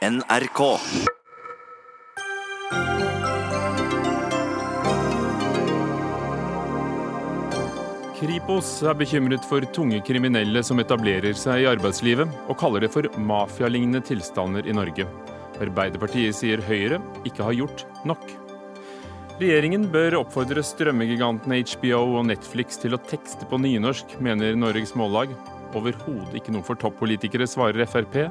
NRK. Kripos er bekymret for tunge kriminelle som etablerer seg i arbeidslivet, og kaller det for mafialignende tilstander i Norge. Arbeiderpartiet sier Høyre ikke har gjort nok. Regjeringen bør oppfordre strømmegigantene HBO og Netflix til å tekste på nynorsk, mener Norges Mållag. Overhodet ikke noe for toppolitikere, svarer Frp.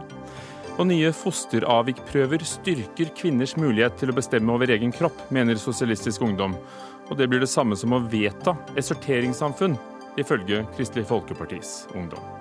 Og nye fosteravvikprøver styrker kvinners mulighet til å bestemme over egen kropp, mener Sosialistisk Ungdom. Og det blir det samme som å vedta et sorteringssamfunn, ifølge Kristelig Folkepartis Ungdom.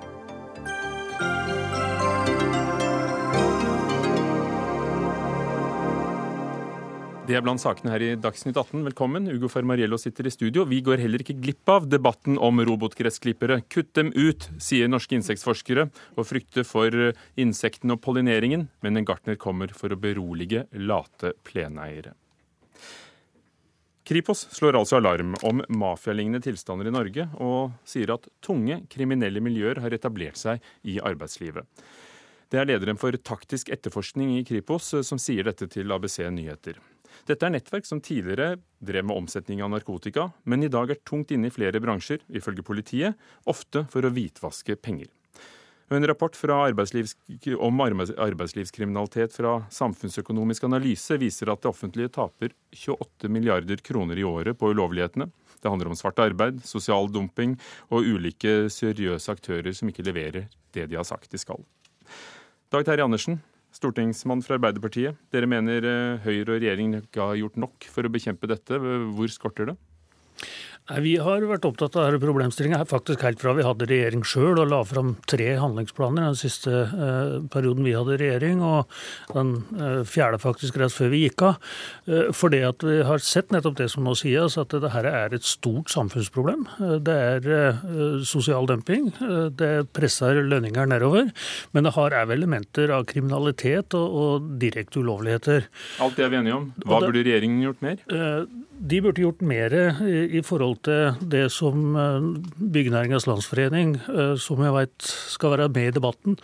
Det er blant sakene her i Dagsnytt 18. Velkommen. Ugo Fermariello sitter i studio. Vi går heller ikke glipp av debatten om robotgressklippere. Kutt dem ut, sier norske insektforskere, og frykter for insektene og pollineringen. Men en gartner kommer for å berolige late pleneiere. Kripos slår altså alarm om mafialignende tilstander i Norge, og sier at tunge kriminelle miljøer har etablert seg i arbeidslivet. Det er lederen for taktisk etterforskning i Kripos som sier dette til ABC Nyheter. Dette er nettverk som tidligere drev med omsetning av narkotika, men i dag er tungt inne i flere bransjer, ifølge politiet, ofte for å hvitvaske penger. En rapport arbeidslivs, om arbeidslivskriminalitet fra Samfunnsøkonomisk analyse viser at det offentlige taper 28 milliarder kroner i året på ulovlighetene. Det handler om svart arbeid, sosial dumping og ulike seriøse aktører som ikke leverer det de har sagt de skal. Dag Terje Andersen, stortingsmann fra Arbeiderpartiet. Dere mener Høyre og regjeringen ikke har gjort nok for å bekjempe dette. Hvor skorter det? Nei, Vi har vært opptatt av denne problemstillinga faktisk helt fra vi hadde regjering sjøl og la fram tre handlingsplaner den siste eh, perioden vi hadde regjering, og den eh, fjerde faktisk rett før vi gikk av. Eh, fordi at vi har sett nettopp det som nå sies, at dette er et stort samfunnsproblem. Eh, det er eh, sosial dumping, eh, det presser lønninger nedover, men det har òg elementer av kriminalitet og, og direkte ulovligheter. Alt det er vi enige om. Hva det, burde regjeringen gjort mer? De burde gjort mer i, forhold til det som Byggenæringens Landsforening, som jeg vet skal være med i debatten,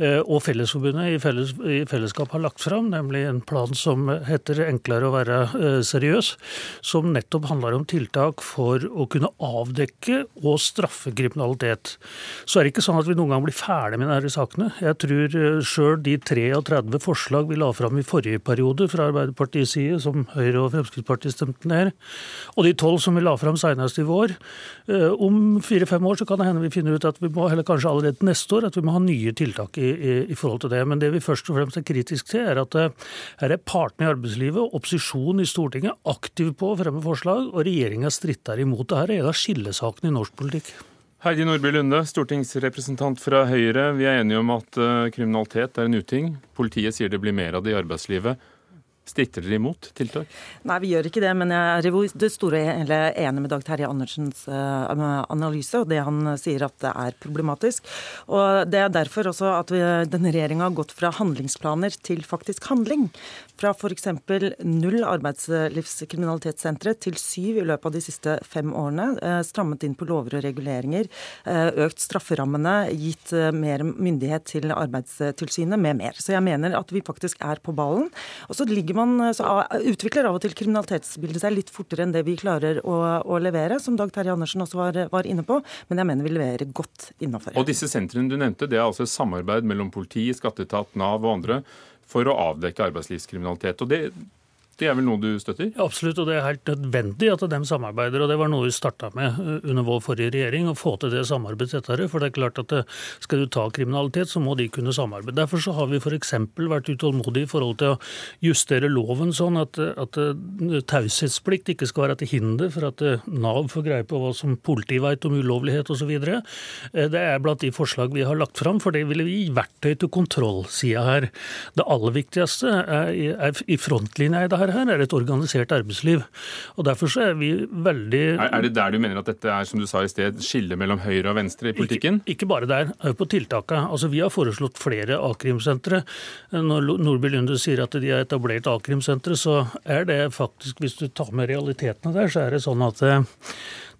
og Fellesforbundet i, felles, i fellesskap har lagt fram, nemlig en plan som heter Enklere å være seriøs, som nettopp handler om tiltak for å kunne avdekke og straffe kriminalitet. Så er det ikke sånn at vi noen gang blir ferdig med disse sakene. Jeg tror sjøl de 33 forslag vi la fram i forrige periode fra Arbeiderpartiets side, som Høyre og Fremskrittspartiet stemte ned, og de tolv som vi la fram senest i vår. Om fire-fem år så kan det hende vi finner ut at vi må, eller kanskje allerede neste år, at vi må ha nye tiltak i, i, i forhold til det. Men det vi først og fremst er kritisk til, er at her er partene i arbeidslivet, opposisjonen i Stortinget, aktive på å fremme forslag, og regjeringa stritter imot. Det her er en av skillesakene i norsk politikk. Heidi Nordby Lunde, stortingsrepresentant fra Høyre. Vi er enige om at kriminalitet er en uting. Politiet sier det blir mer av det i arbeidslivet. Stritter dere imot tiltak? Nei, vi gjør ikke det. Men jeg er i det store hele enig med Dag Terje Andersens analyse og det han sier at det er problematisk. Og Det er derfor også at vi, denne regjeringa har gått fra handlingsplaner til faktisk handling. Fra f.eks. null arbeidslivskriminalitetssentre til syv i løpet av de siste fem årene. Strammet inn på lover og reguleringer. Økt strafferammene. Gitt mer myndighet til Arbeidstilsynet med mer. Så jeg mener at vi faktisk er på ballen. Og så man, så utvikler av og til kriminalitetsbildet seg litt fortere enn det vi klarer å, å levere, som Dag Terje Andersen også var, var, inne på. Men jeg mener vi leverer godt innafor. Og disse sentrene du nevnte, det er altså samarbeid mellom politi, skatteetat, Nav og andre for å avdekke arbeidslivskriminalitet. Og det, det er vel noe du støtter? Absolutt, og det er helt nødvendig at de samarbeider. og Det var noe vi starta med under vår forrige regjering, å få til det samarbeidet tettere. For det er klart at skal du ta kriminalitet, så må de kunne samarbeide. Derfor så har vi f.eks. vært utålmodige i forhold til å justere loven sånn at, at taushetsplikt ikke skal være til hinder for at Nav får greie på hva som politiet vet om ulovlighet osv. Det er blant de forslag vi har lagt fram, for det ville vi gi verktøy til kontrollsida her. Det aller viktigste er i frontlinja i det her her, er et organisert arbeidsliv. Og Derfor så er vi veldig Er, er det der du mener at dette er som du sa i sted, skille mellom høyre og venstre i politikken? Ikke, ikke bare der, òg på tiltakene. Altså, vi har foreslått flere a-krimsentre. Når Nordby Lunde sier at de har etablert a-krimsentre, så er det faktisk, hvis du tar med realitetene der, så er det sånn at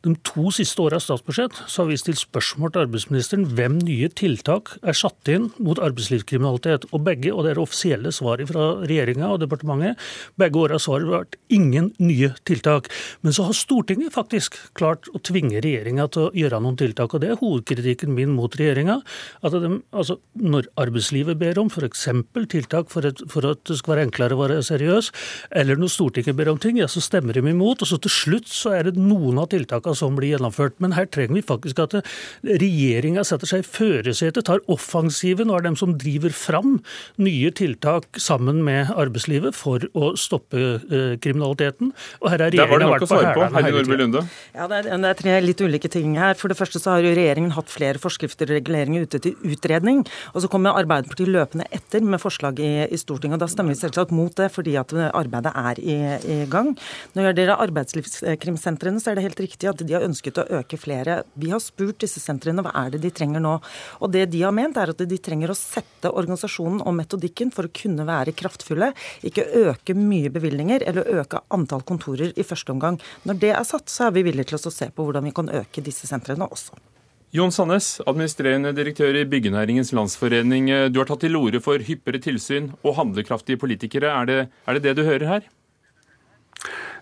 De to siste åra statsbudsjett så har vi stilt spørsmål til arbeidsministeren hvem nye tiltak er satt inn mot arbeidslivskriminalitet. Og begge, og det er offisielle svar fra regjeringa og departementet, begge åra har svaret vært ingen nye tiltak. Men så har Stortinget faktisk klart å tvinge regjeringa til å gjøre noen tiltak. Og det er hovedkritikken min mot regjeringa. Altså, når arbeidslivet ber om f.eks. tiltak for, et, for, at det skal være enklere å være seriøs, eller når Stortinget ber om ting, ja, så stemmer de imot. Og så til slutt så er det noen av tiltakene som blir gjennomført. Men her trenger vi faktisk at regjeringa setter seg i førersetet, tar offensiven og er dem som driver fram nye tiltak sammen med arbeidslivet for å stoppe uh, kriminaliteten. Og her er regjeringa vært på hælene Ja, det er, det er tre litt ulike ting her. For det første så har jo regjeringen hatt flere forskrifter og reguleringer ute til utredning. Og så kommer Arbeiderpartiet løpende etter med forslag i, i Stortinget. og Da stemmer vi selvsagt mot det, fordi at arbeidet er i, i gang. Når det gjelder arbeidslivskrimsentrene, så er det helt riktig at de har ønsket å øke flere. Vi har spurt disse sentrene hva er det de trenger nå. Og det de har ment, er at de trenger å sette organisasjonen og metodikken for å kunne være kraftfulle. Ikke øke mye bevilgninger eller øke antall kontorer i første omgang. Når det er satt, så er vi villige til å se på hvordan vi kan øke disse sentrene også. Jon Sandnes, administrerende direktør i Byggenæringens Landsforening. Du har tatt til orde for hyppigere tilsyn og handlekraftige politikere. Er det, er det det du hører her?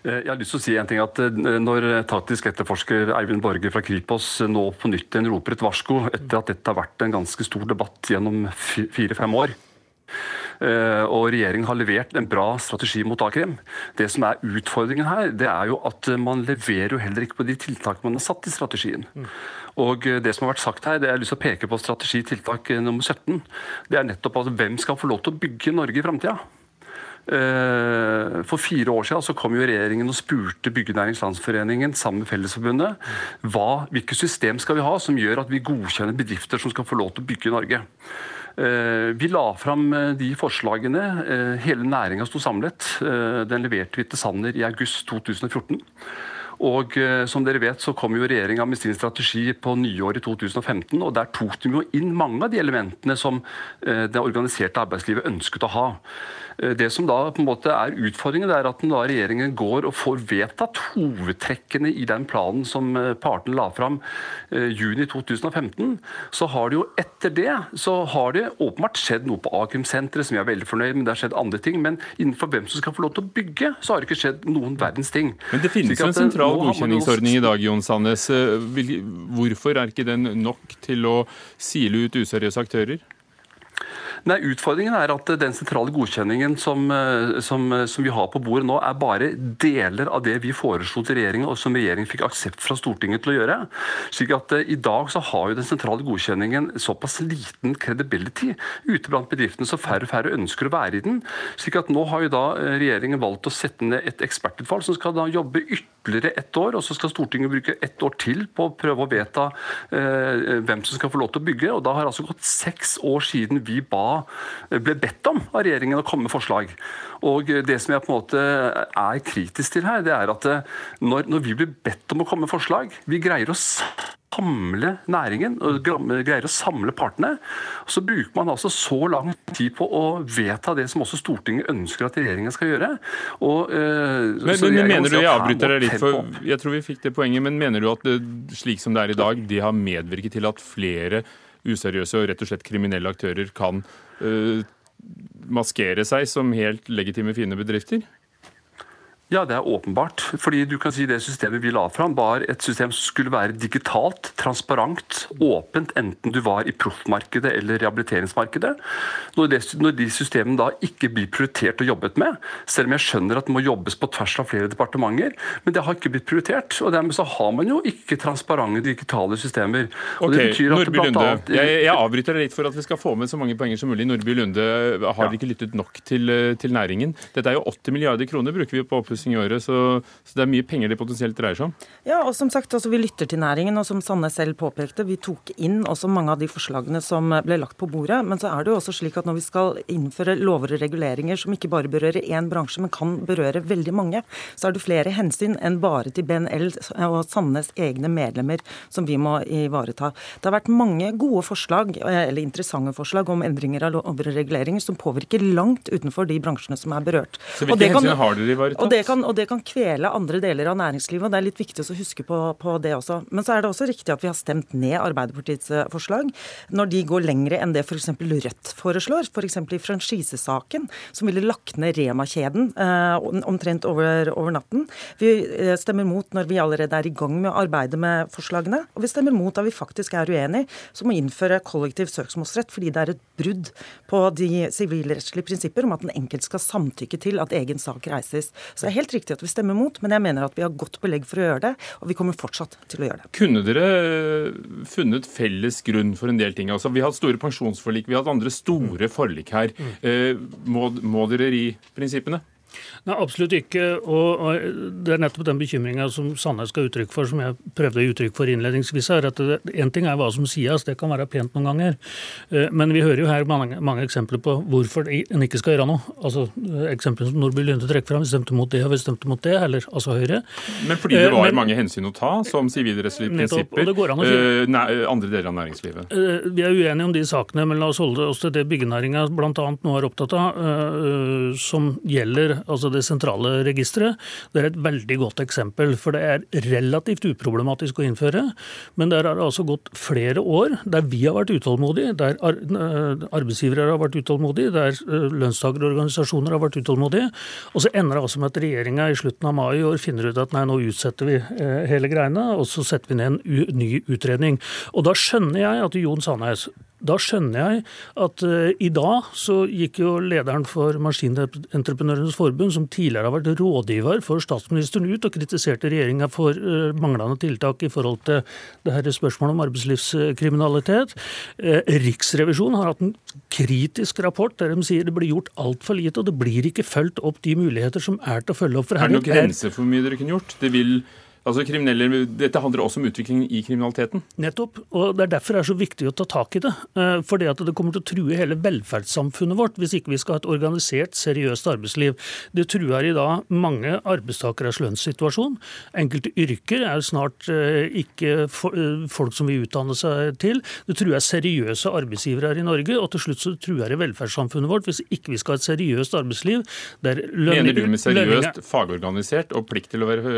Eh, jeg har lyst til å si en ting at eh, Når taktisk etterforsker Eivind Borge fra Kripos nå på nytt igjen roper et varsko etter at dette har vært en ganske stor debatt gjennom fire-fem år, eh, og regjeringen har levert en bra strategi mot a-krim. Det som er utfordringen her, det er jo at man leverer jo heller ikke på de tiltakene man har satt i strategien. Og det som har vært sagt her, det er jeg lyst til å peke på strategi tiltak nummer 17. Det er nettopp at hvem skal få lov til å bygge Norge i framtida? Eh, for fire år siden så kom jo regjeringen og spurte Byggenæringens Landsforeningen sammen med Fellesforbundet hva, hvilket system skal vi ha som gjør at vi godkjenner bedrifter som skal få lov til å bygge i Norge. Eh, vi la fram eh, de forslagene. Hele næringa sto samlet. Den leverte vi til Sanner i august 2014. Og som dere vet så kom jo regjeringa med sin strategi på nyåret 2015. og Der tok de jo inn mange av de elementene som det organiserte arbeidslivet ønsket å ha. Eh, det som da på en måte er utfordringen, er at da regjeringen går og får vedtatt hovedtrekkene i den planen som eh, partene la fram eh, juni 2015, så har det jo etter det så har det åpenbart skjedd noe på Akrim-senteret som jeg er veldig fornøyd med. Det har skjedd andre ting, men innenfor hvem som skal få lov til å bygge, så har det ikke skjedd noen verdens ting. Men det finnes jo en sentral godkjenningsordning i dag, Jon Sandnes. Hvorfor er ikke den nok til å sile ut useriøse aktører? Nei, Utfordringen er at den sentrale godkjenningen som, eh, som, eh, som, vi har på bordet nå, er bare deler av det vi foreslo til regjeringen, og som regjeringen fikk aksept fra Stortinget til å gjøre. Slik at uh, I dag så har jo den sentrale godkjenningen såpass liten credibility ute blant bedriftene, så færre og færre ønsker å være i den. slik at Nå har jo da regjeringen valgt å sette ned et ekspertutvalg som skal da jobbe ytterligere ett år, og så skal Stortinget bruke ett år til på å prøve å vedta uh, hvem som skal få lov til å bygge. og Da har altså gått seks år siden vi ba ble bedt om av regjeringen å komme med forslag. Og Det som jeg på en måte er kritisk til her, det er at eh, når, når vi blir bedt om å komme med forslag Vi greier å samle næringen og greier å samle partene. Så bruker man altså så lang tid på å vedta det som også Stortinget ønsker at regjeringen skal gjøre. Og, uh, men, men mener du, jeg avbryter deg litt, for jeg tror vi fikk det poenget, men mener du at det, slik som det er i dag, det har medvirket til at flere useriøse og rett og slett kriminelle aktører kan uh, maskere seg som helt legitime fine bedrifter? Ja, det er åpenbart. Fordi du kan si Det systemet vi la fram, var et system som skulle være digitalt, transparent, åpent, enten du var i proffmarkedet eller rehabiliteringsmarkedet. Når, det, når, de systemene da ikke blir prioritert og jobbet med, selv om jeg skjønner at det må jobbes på tvers av flere departementer, men det har ikke blitt prioritert. og Dermed så har man jo ikke transparente digitale systemer. Og ok, Nordby Lunde, annet, jeg, jeg, avbryter deg litt for at vi skal få med så mange poenger som mulig. Nordby Lunde har ja. ikke lyttet nok til, til næringen. Dette er jo 80 milliarder kroner bruker vi på oppussing oppussing i året. Så, så, det er mye penger det potensielt dreier seg om. Ja, og som sagt, altså, vi lytter til næringen. Og som Sanne selv påpekte, vi tok inn også mange av de forslagene som ble lagt på bordet. Men så er det jo også slik at når vi skal innføre lover og reguleringer som ikke bare berører én bransje, men kan berøre veldig mange, så er det flere hensyn enn bare til BNL og Sannes egne medlemmer som vi må ivareta. Det har vært mange gode forslag, eller interessante forslag, om endringer av lover og reguleringer som påvirker langt utenfor de bransjene som er berørt. Så hvilke hensyn har dere ivaretatt? Kan, og det kan kvele andre deler av næringslivet. og Det er litt viktig å huske på, på, det også. Men så er det også riktig at vi har stemt ned Arbeiderpartiets eh, forslag når de går lengre enn det f.eks. Rødt foreslår. F.eks. For i franchisesaken, som ville lagt ned Rema-kjeden eh, omtrent over, over, natten. Vi eh, stemmer mot når vi allerede er i gang med å arbeide med forslagene. Og vi stemmer mot da vi faktisk er uenig, som å innføre kollektiv søksmålsrett fordi det er et brudd på de sivilrettslige prinsipper om at den enkelte skal samtykke til at egen sak reises. Så er helt riktig at vi stemmer mot, men jeg mener at vi har godt belegg for å gjøre det, og vi kommer fortsatt til å gjøre det. Kunne dere eh, funnet felles grunn for en del ting? Altså, vi har hatt store pensjonsforlik, vi har hatt andre store forlik her. Mm. Eh, må, må dere ri prinsippene? Nei, Absolutt ikke. Og, Det er nettopp den bekymringa som Sandnes skal uttrykk for, som jeg prøvde å gi uttrykk for innledningsvis. her, at Én ting er hva som sies, det kan være pent noen ganger. Eh, men vi hører jo her mange, mange eksempler på hvorfor en ikke skal gjøre noe. Altså Eksempler som Nordby Lunde trekker fram. Vi stemte mot det og vi stemte mot det, eller altså Høyre. Men fordi det var eh, men, mange hensyn å ta, som sivilrettslige prinsipper, uh, andre deler av næringslivet? Vi er uenige om de sakene, men la oss holde oss til det byggenæringa bl.a. nå er opptatt av, som gjelder altså det sentrale registeret, det er et veldig godt eksempel. For det er relativt uproblematisk å innføre. Men der har det altså gått flere år der vi har vært utålmodige, der eh, arbeidsgivere har vært utålmodige, der eh, lønnstakerorganisasjoner har vært utålmodige. Og så ender det altså med at regjeringa i slutten av mai i år finner ut at nei, nå utsetter vi eh, hele greiene, og så setter vi ned en ny utredning. Og da skjønner jeg at Jon Sandnes da skjønner jeg at uh, i dag så gikk jo lederen for Maskinentreprenørenes Forbund, som tidligere har vært rådgiver for statsministeren, ut og kritiserte regjeringa for uh, manglende tiltak i forhold til det her spørsmålet om arbeidslivskriminalitet. Uh, Riksrevisjonen har hatt en kritisk rapport der de sier det blir gjort altfor lite, og det blir ikke fulgt opp de muligheter som er til å følge opp. For her er det noen grenser for hvor mye dere kunne gjort? Det vil Altså Dette handler også om utviklingen i kriminaliteten? Nettopp. og Det er derfor det er så viktig å ta tak i det. For det, at det kommer til å true hele velferdssamfunnet vårt hvis ikke vi skal ha et organisert, seriøst arbeidsliv. Det truer i dag mange arbeidstakeres lønnssituasjon. Enkelte yrker er snart eh, ikke eh, folk som vil utdanne seg til. Det truer seriøse arbeidsgivere her i Norge, og til slutt så truer det velferdssamfunnet vårt hvis ikke vi skal ha et seriøst arbeidsliv. Der lønninger Mener du med seriøst fagorganisert og plikt til å være,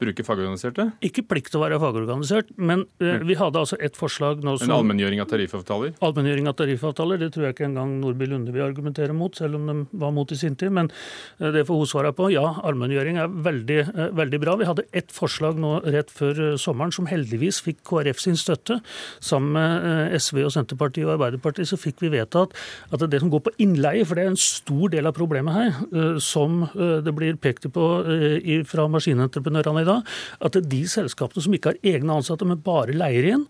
bruke fagorganisert? Fagorganiserte? Ikke plikt til å være fagorganisert, men uh, vi hadde altså et forslag nå som En allmenngjøring av tariffavtaler? Allmenngjøring av tariffavtaler, det tror jeg ikke engang Nordby Lunde vil argumentere mot, selv om de var mot i sin tid. Men uh, det får hun svare på. Ja, allmenngjøring er veldig, uh, veldig bra. Vi hadde ett forslag nå rett før sommeren som heldigvis fikk KrF sin støtte. Sammen med SV og Senterpartiet og Arbeiderpartiet så fikk vi vedtatt at det som går på innleie, for det er en stor del av problemet her, som det blir pekt på fra maskinentreprenørene i dag, at de selskapene som ikke har egne ansatte, men bare leier inn,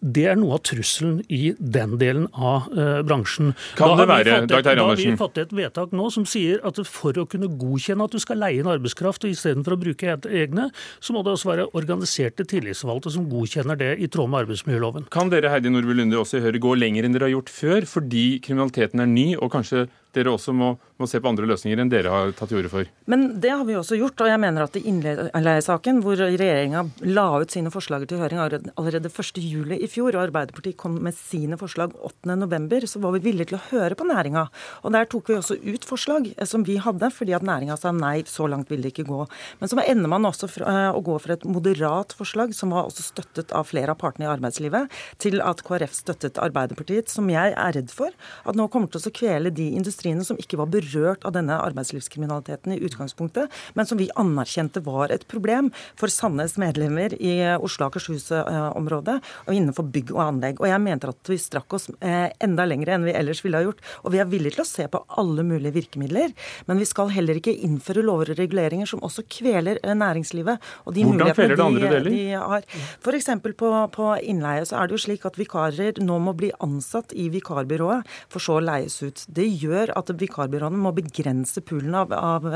det er noe av trusselen i den delen av uh, bransjen. Kan det være, Dag Terje Andersen? Da har vi fått et vedtak nå som sier at for å kunne godkjenne at du skal leie inn arbeidskraft istedenfor å bruke egne, så må det også være organiserte tillitsvalgte som godkjenner det i tråd med arbeidsmiljøloven. Kan dere Heidi Nordby Lunde også i Høyre gå lenger enn dere har gjort før, fordi kriminaliteten er ny og kanskje dere også må, må, se på andre løsninger enn dere har tatt til orde for. Men det har vi også gjort. Og jeg mener at i innleiesaken, hvor regjeringa la ut sine forslag til høring allerede 1.7 i fjor, og Arbeiderpartiet kom med sine forslag 8.11, så var vi villige til å høre på næringa. Og der tok vi også ut forslag eh, som vi hadde, fordi at næringa sa nei, så langt vil det ikke gå. Men så ender man også for, uh, å gå for et moderat forslag, som var også støttet av flere av partene i arbeidslivet, til at KrF støttet Arbeiderpartiet, som jeg er redd for at nå kommer til å kvele de industriene industriene som ikke var berørt av denne arbeidslivskriminaliteten i utgangspunktet, men som vi anerkjente var et problem for Sandnes medlemmer i Oslo Akershus-området og innenfor bygg og anlegg. Og jeg mente at vi strakk oss eh, enda lenger enn vi ellers ville ha gjort. Og vi er villige til å se på alle mulige virkemidler, men vi skal heller ikke innføre lover og reguleringer som også kveler eh, næringslivet og de Hvordan mulighetene det andre deler? de har. F.eks. På, på innleie så er det jo slik at vikarer nå må bli ansatt i vikarbyrået, for så leies ut. Det gjør at vikarbyråene må begrense poolen av, av,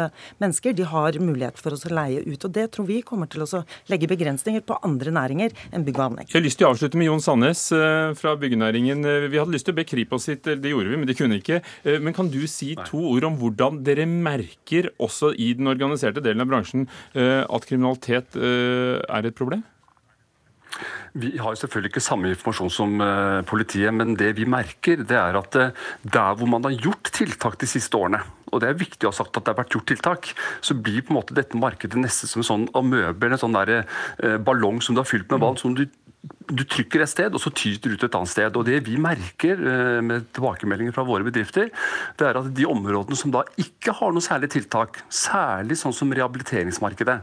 mennesker. De har mulighet for å leie ut. og Det tror vi kommer til å legge begrensninger på andre næringer enn bygg og anlegg. Jeg har lyst til å avslutte med Jon Sandnes eh, fra byggenæringen. Eh, vi hadde lyst til å be Kripos sitt, det gjorde vi, men det kunne ikke. Eh, men kan du si to ord om hvordan dere merker, også i den organiserte delen av bransjen, at kriminalitet er et problem? Vi har jo selvfølgelig ikke samme informasjon som uh, politiet, men det vi merker, det er at uh, der hvor man har gjort tiltak de siste årene, og det er viktig å ha sagt at det har vært gjort tiltak, så blir på en måte dette markedet nesten som en sånn amøbe, en sånn der, uh, ballong som du har fylt med vann. som du du trykker et sted, og så tyter det ut et annet sted. Og Det vi merker eh, med tilbakemeldinger fra våre bedrifter, det er at de områdene som da ikke har noe særlig tiltak, særlig sånn som rehabiliteringsmarkedet,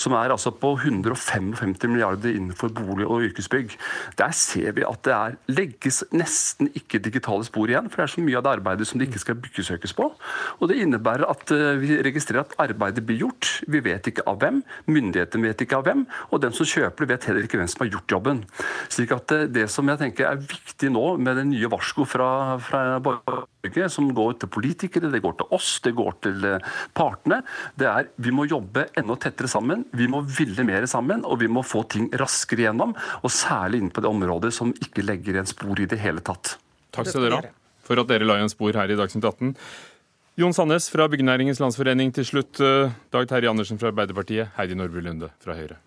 som er altså på 155 milliarder innenfor bolig og yrkesbygg, der ser vi at det er, legges nesten ikke digitale spor igjen. For det er så mye av det arbeidet som det ikke skal byggesøkes på. Og Det innebærer at eh, vi registrerer at arbeidet blir gjort. Vi vet ikke av hvem, myndighetene vet ikke av hvem, og den som kjøper det, vet heller ikke hvem som har gjort jobben. Slik at Det som jeg tenker er viktig nå, med det nye varsko fra, fra Borge, som går til politikere, det går til oss, det går til eh, partene, det er vi må jobbe enda tettere sammen. Vi må ville mer sammen, og vi må få ting raskere gjennom. Og særlig inn på det området som ikke legger igjen spor i det hele tatt. Takk skal dere ha for at dere la igjen spor her i Dagsnytt 18. Jon Sandnes fra Byggenæringens Landsforening til slutt. Eh, Dag Terje Andersen fra Arbeiderpartiet. Heidi Nordby Lunde fra Høyre.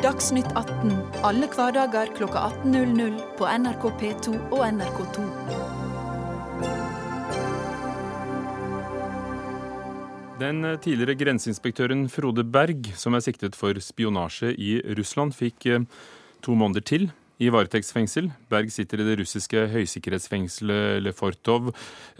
Dagsnytt 18 alle hverdager kl 18.00 på NRK P2 og NRK2. Den tidligere grenseinspektøren Frode Berg, som er siktet for spionasje i Russland, fikk eh, to måneder til i varetektsfengsel. Berg sitter i det russiske høysikkerhetsfengselet Lefortov.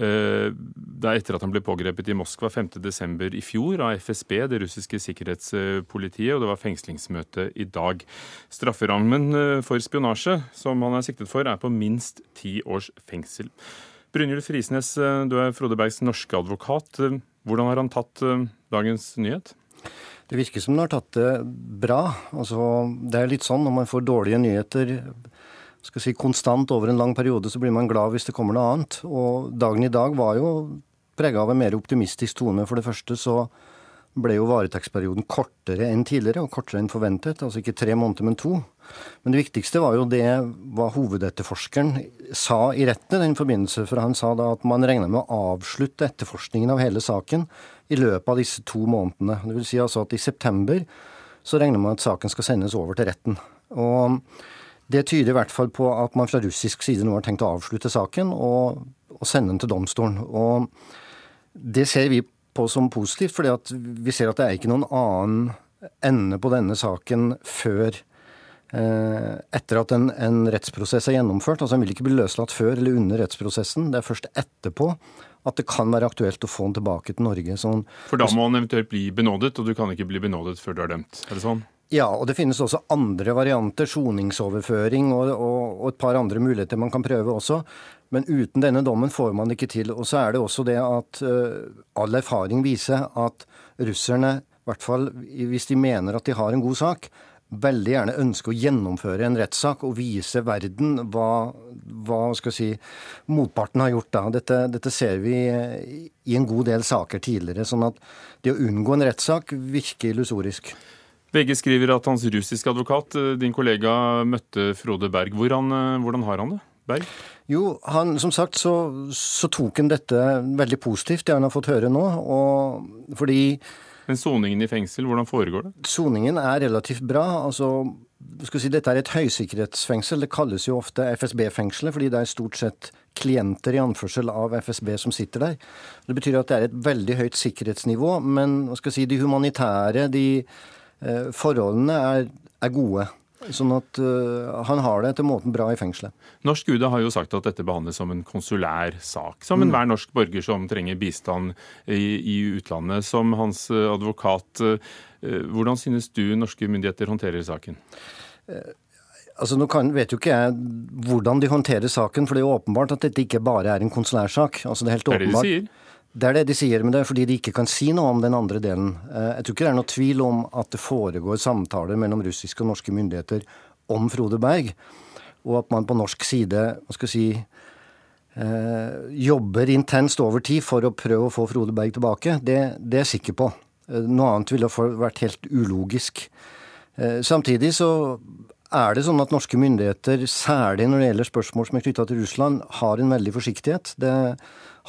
Eh, det er etter at han ble pågrepet i Moskva 5.12. i fjor av FSB, det russiske sikkerhetspolitiet, og det var fengslingsmøte i dag. Strafferammen eh, for spionasje, som han er siktet for, er på minst ti års fengsel. Brynjulf Risnes, eh, du er Frode Bergs norske advokat. Hvordan har han tatt dagens nyhet? Det virker som den har tatt det bra. Altså, det er litt sånn når man får dårlige nyheter skal si, konstant over en lang periode, så blir man glad hvis det kommer noe annet. Og dagen i dag var jo prega av en mer optimistisk tone. For det første så ble jo varetektsperioden kortere enn tidligere, og kortere enn forventet. Altså ikke tre måneder, men to. Men det viktigste var jo det hva hovedetterforskeren sa i retten i den forbindelse. For han sa da at man regna med å avslutte etterforskningen av hele saken i løpet av disse to månedene. Det vil si altså at i september så regner man at saken skal sendes over til retten. Og det tyder i hvert fall på at man fra russisk side nå har tenkt å avslutte saken og, og sende den til domstolen. Og det ser vi som positivt, fordi vi ser at det er ikke noen annen ende på denne saken før eh, etter at en, en, rettsprosess er gjennomført. Altså Han vil ikke bli løslatt før eller under rettsprosessen. Det er først etterpå at det kan være aktuelt å få han tilbake til Norge. Sånn, For da må han eventuelt bli benådet, og du kan ikke bli benådet før du er dømt? Er det sånn? Ja, og det finnes også andre varianter, soningsoverføring og, og, og, et par andre muligheter man kan prøve også. Men uten denne dommen får man det ikke til. Og så er det også det at uh, all erfaring viser at russerne, i hvert fall hvis de mener at de har en god sak, veldig gjerne ønsker å gjennomføre en rettssak og vise verden hva, hva skal si, motparten har gjort da. Dette, dette, ser vi i en god del saker tidligere. sånn at det å unngå en rettssak virker illusorisk. VG skriver at hans russiske advokat, din kollega, møtte Frode Berg. Hvordan, hvordan har han det? Berg? Jo, han, som sagt så, så tok han dette veldig positivt, det han har fått høre nå. Og fordi men soningen i fengsel, hvordan foregår det? Soningen er relativt bra. altså skal si, Dette er et høysikkerhetsfengsel. Det kalles jo ofte FSB-fengselet, fordi det er stort sett klienter i anførsel av FSB som sitter der. Det betyr at det er et veldig høyt sikkerhetsnivå, men hva skal si, de humanitære de, eh, forholdene er, er gode. Sånn at uh, han har det etter måten bra i fengselet. Norsk UD har jo sagt at dette behandles som en konsulær sak. Som enhver mm. norsk borger som trenger bistand i, i, utlandet. Som hans eh, advokat, uh, hvordan synes du norske myndigheter håndterer saken? Uh, altså Nå kan, vet jo ikke jeg hvordan de håndterer saken, for det er jo åpenbart at dette ikke bare er en konsulærsak. Altså det er helt åpenbart. Det er det de sier. Det er det de sier, men det er fordi de ikke kan si noe om den andre delen. Eh, jeg tror ikke det er noe tvil om at det foregår samtaler mellom russiske og norske myndigheter om Frode Berg, og at man på norsk side hva skal si, eh, jobber intenst over tid for å prøve å få Frode Berg tilbake. Det, det er jeg sikker på. Eh, noe annet ville vært helt ulogisk. Samtidig så er det sånn at norske myndigheter, særlig når det gjelder spørsmål som er knytta til Russland, har en veldig forsiktighet. Det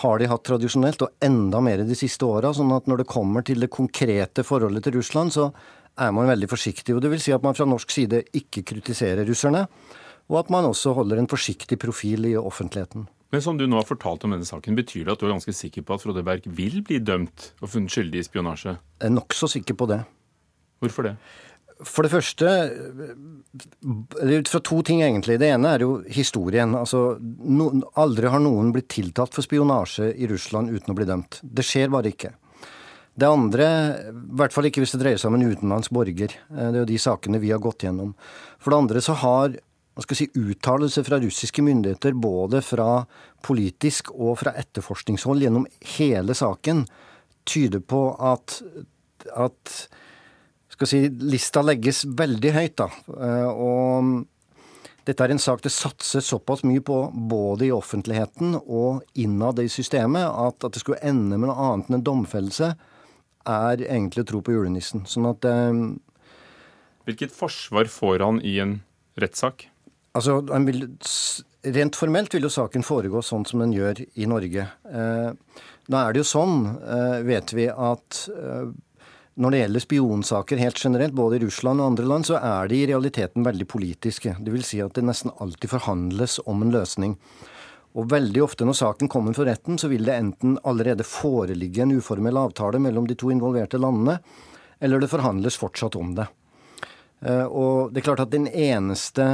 har de hatt tradisjonelt, og enda mer de siste åra. Sånn at når det kommer til det konkrete forholdet til Russland, så er man veldig forsiktig. og det vil si at man fra norsk side ikke kritiserer russerne, og at man også holder en forsiktig profil i offentligheten. Men som du nå har fortalt om denne saken, Betyr det at du er ganske sikker på at Frode Berg vil bli dømt og funnet skyldig i spionasje? Jeg er nokså sikker på det. Hvorfor det? For det første, ut fra to ting egentlig. Det ene er jo historien. Altså, no, aldri har noen blitt tiltalt for spionasje i Russland uten å bli dømt. Det skjer bare ikke. Det andre, i hvert fall ikke hvis det dreier seg om en utenlandsk borger. Eh, det er jo de sakene vi har gått gjennom. For det andre så har skal si, uttalelser fra russiske myndigheter, både fra politisk og fra etterforskningshold gjennom hele saken, tyder på at, at skal si, lista legges veldig høyt. da. Eh, og dette er en sak det satses såpass mye på, både i offentligheten og innad i systemet, at, at det skulle ende med noe annet enn en domfellelse, er egentlig å tro på julenissen. Sånn at eh, Hvilket forsvar får han i en rettssak? Altså, vil, Rent formelt vil jo saken foregå sånn som den gjør i Norge. Eh, nå er det jo sånn, eh, vet vi, at eh, når det gjelder spionsaker helt generelt, både i Russland og andre land, så er de i realiteten veldig politiske. Det vil si at det nesten alltid forhandles om en løsning. Og veldig ofte når saken kommer for retten, så vil det enten allerede foreligge en uformell avtale mellom de to involverte landene, eller det forhandles fortsatt om det. Eh, og det er klart at den eneste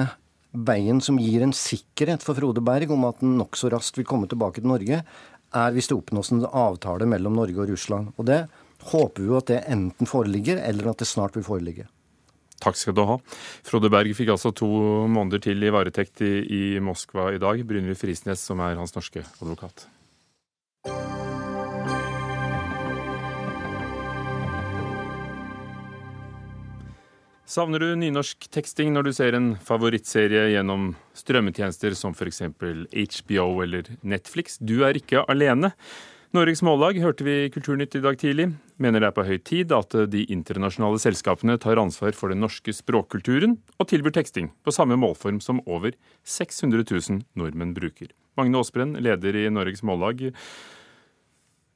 veien som gir en sikkerhet for Frode Berg om at han nokså raskt vil komme tilbake til Norge, er hvis det oppnås en avtale mellom Norge og Russland. Og det håper vi at det enten foreligger, eller at det snart vil foreligge. Takk skal du ha. Frode Berg fikk altså to måneder til i varetekt i, i Moskva i dag. Brynjulf Frisnes, som er hans norske advokat. Savner du nynorskteksting når du ser en favorittserie gjennom strømmetjenester som f.eks. HBO eller Netflix? Du er ikke alene. Norges Mållag hørte vi i Kulturnytt i dag tidlig, mener det er på høy tid at de internasjonale selskapene tar ansvar for den norske språkkulturen og tilbyr teksting på samme målform som over 600 000 nordmenn bruker. Magne Aasbrenn, leder i Norges Mållag.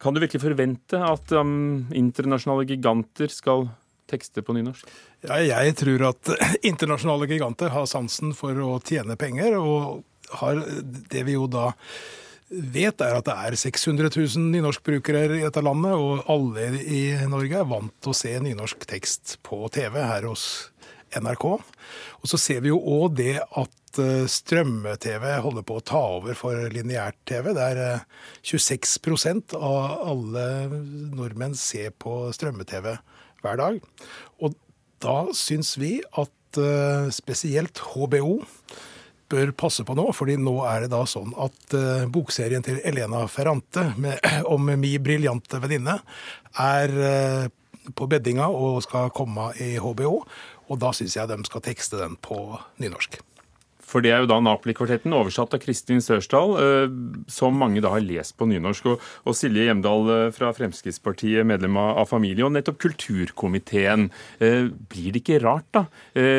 Kan du virkelig forvente at um, internasjonale giganter skal tekste på nynorsk? Ja, jeg tror at internasjonale giganter har sansen for å tjene penger, og har det vi jo da vet, er at det er 600 000 nynorskbrukere i dette landet, og alle i Norge er vant til å se nynorsk tekst på TV her hos NRK. Og så ser vi jo òg det at eh, strømme-TV holder på å ta over for lineært-TV. Det er 26 eh, av alle nordmenn ser på strømme-TV hver dag. Og da syns vi at eh, spesielt HBO bør passe på nå, fordi nå er det da sånn at uh, bokserien til Elena Ferrante med, om mi briljante venninne er uh, på beddinga og skal komme i HBO. Og da syns jeg de skal tekste den på nynorsk. For det er jo da Napoli-kvartetten, oversatt av Kristin Sørsdal, eh, som mange da har lest på nynorsk. Og, Silje Hjemdal eh, fra Fremskrittspartiet, medlem av familie, og nettopp kulturkomiteen. Eh, blir det ikke rart, da?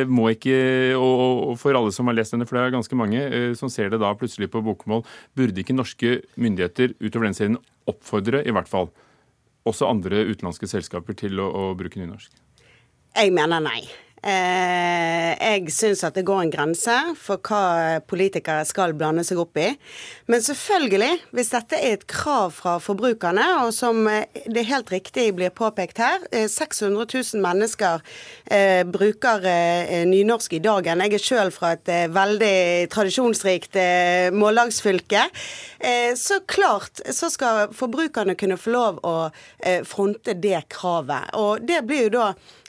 Må ikke, og for alle som har lest denne, for det er ganske mange som ser det da plutselig på bokmål, burde ikke norske myndigheter utover den serien oppfordre, i hvert fall, også andre utenlandske selskaper til å, å bruke nynorsk? Jeg mener nei. Eh, jeg syns at det går en grense for hva politikere skal blande seg opp i. Men selvfølgelig, hvis dette er et krav fra forbrukerne, og som eh, det helt riktig blir påpekt her, 600 eh, 000 mennesker bruker nynorsk i dagen. Jeg er sjøl fra et veldig tradisjonsrikt mållagsfylke. så klart så skal forbrukerne kunne få lov å fronte det kravet. Og det blir jo da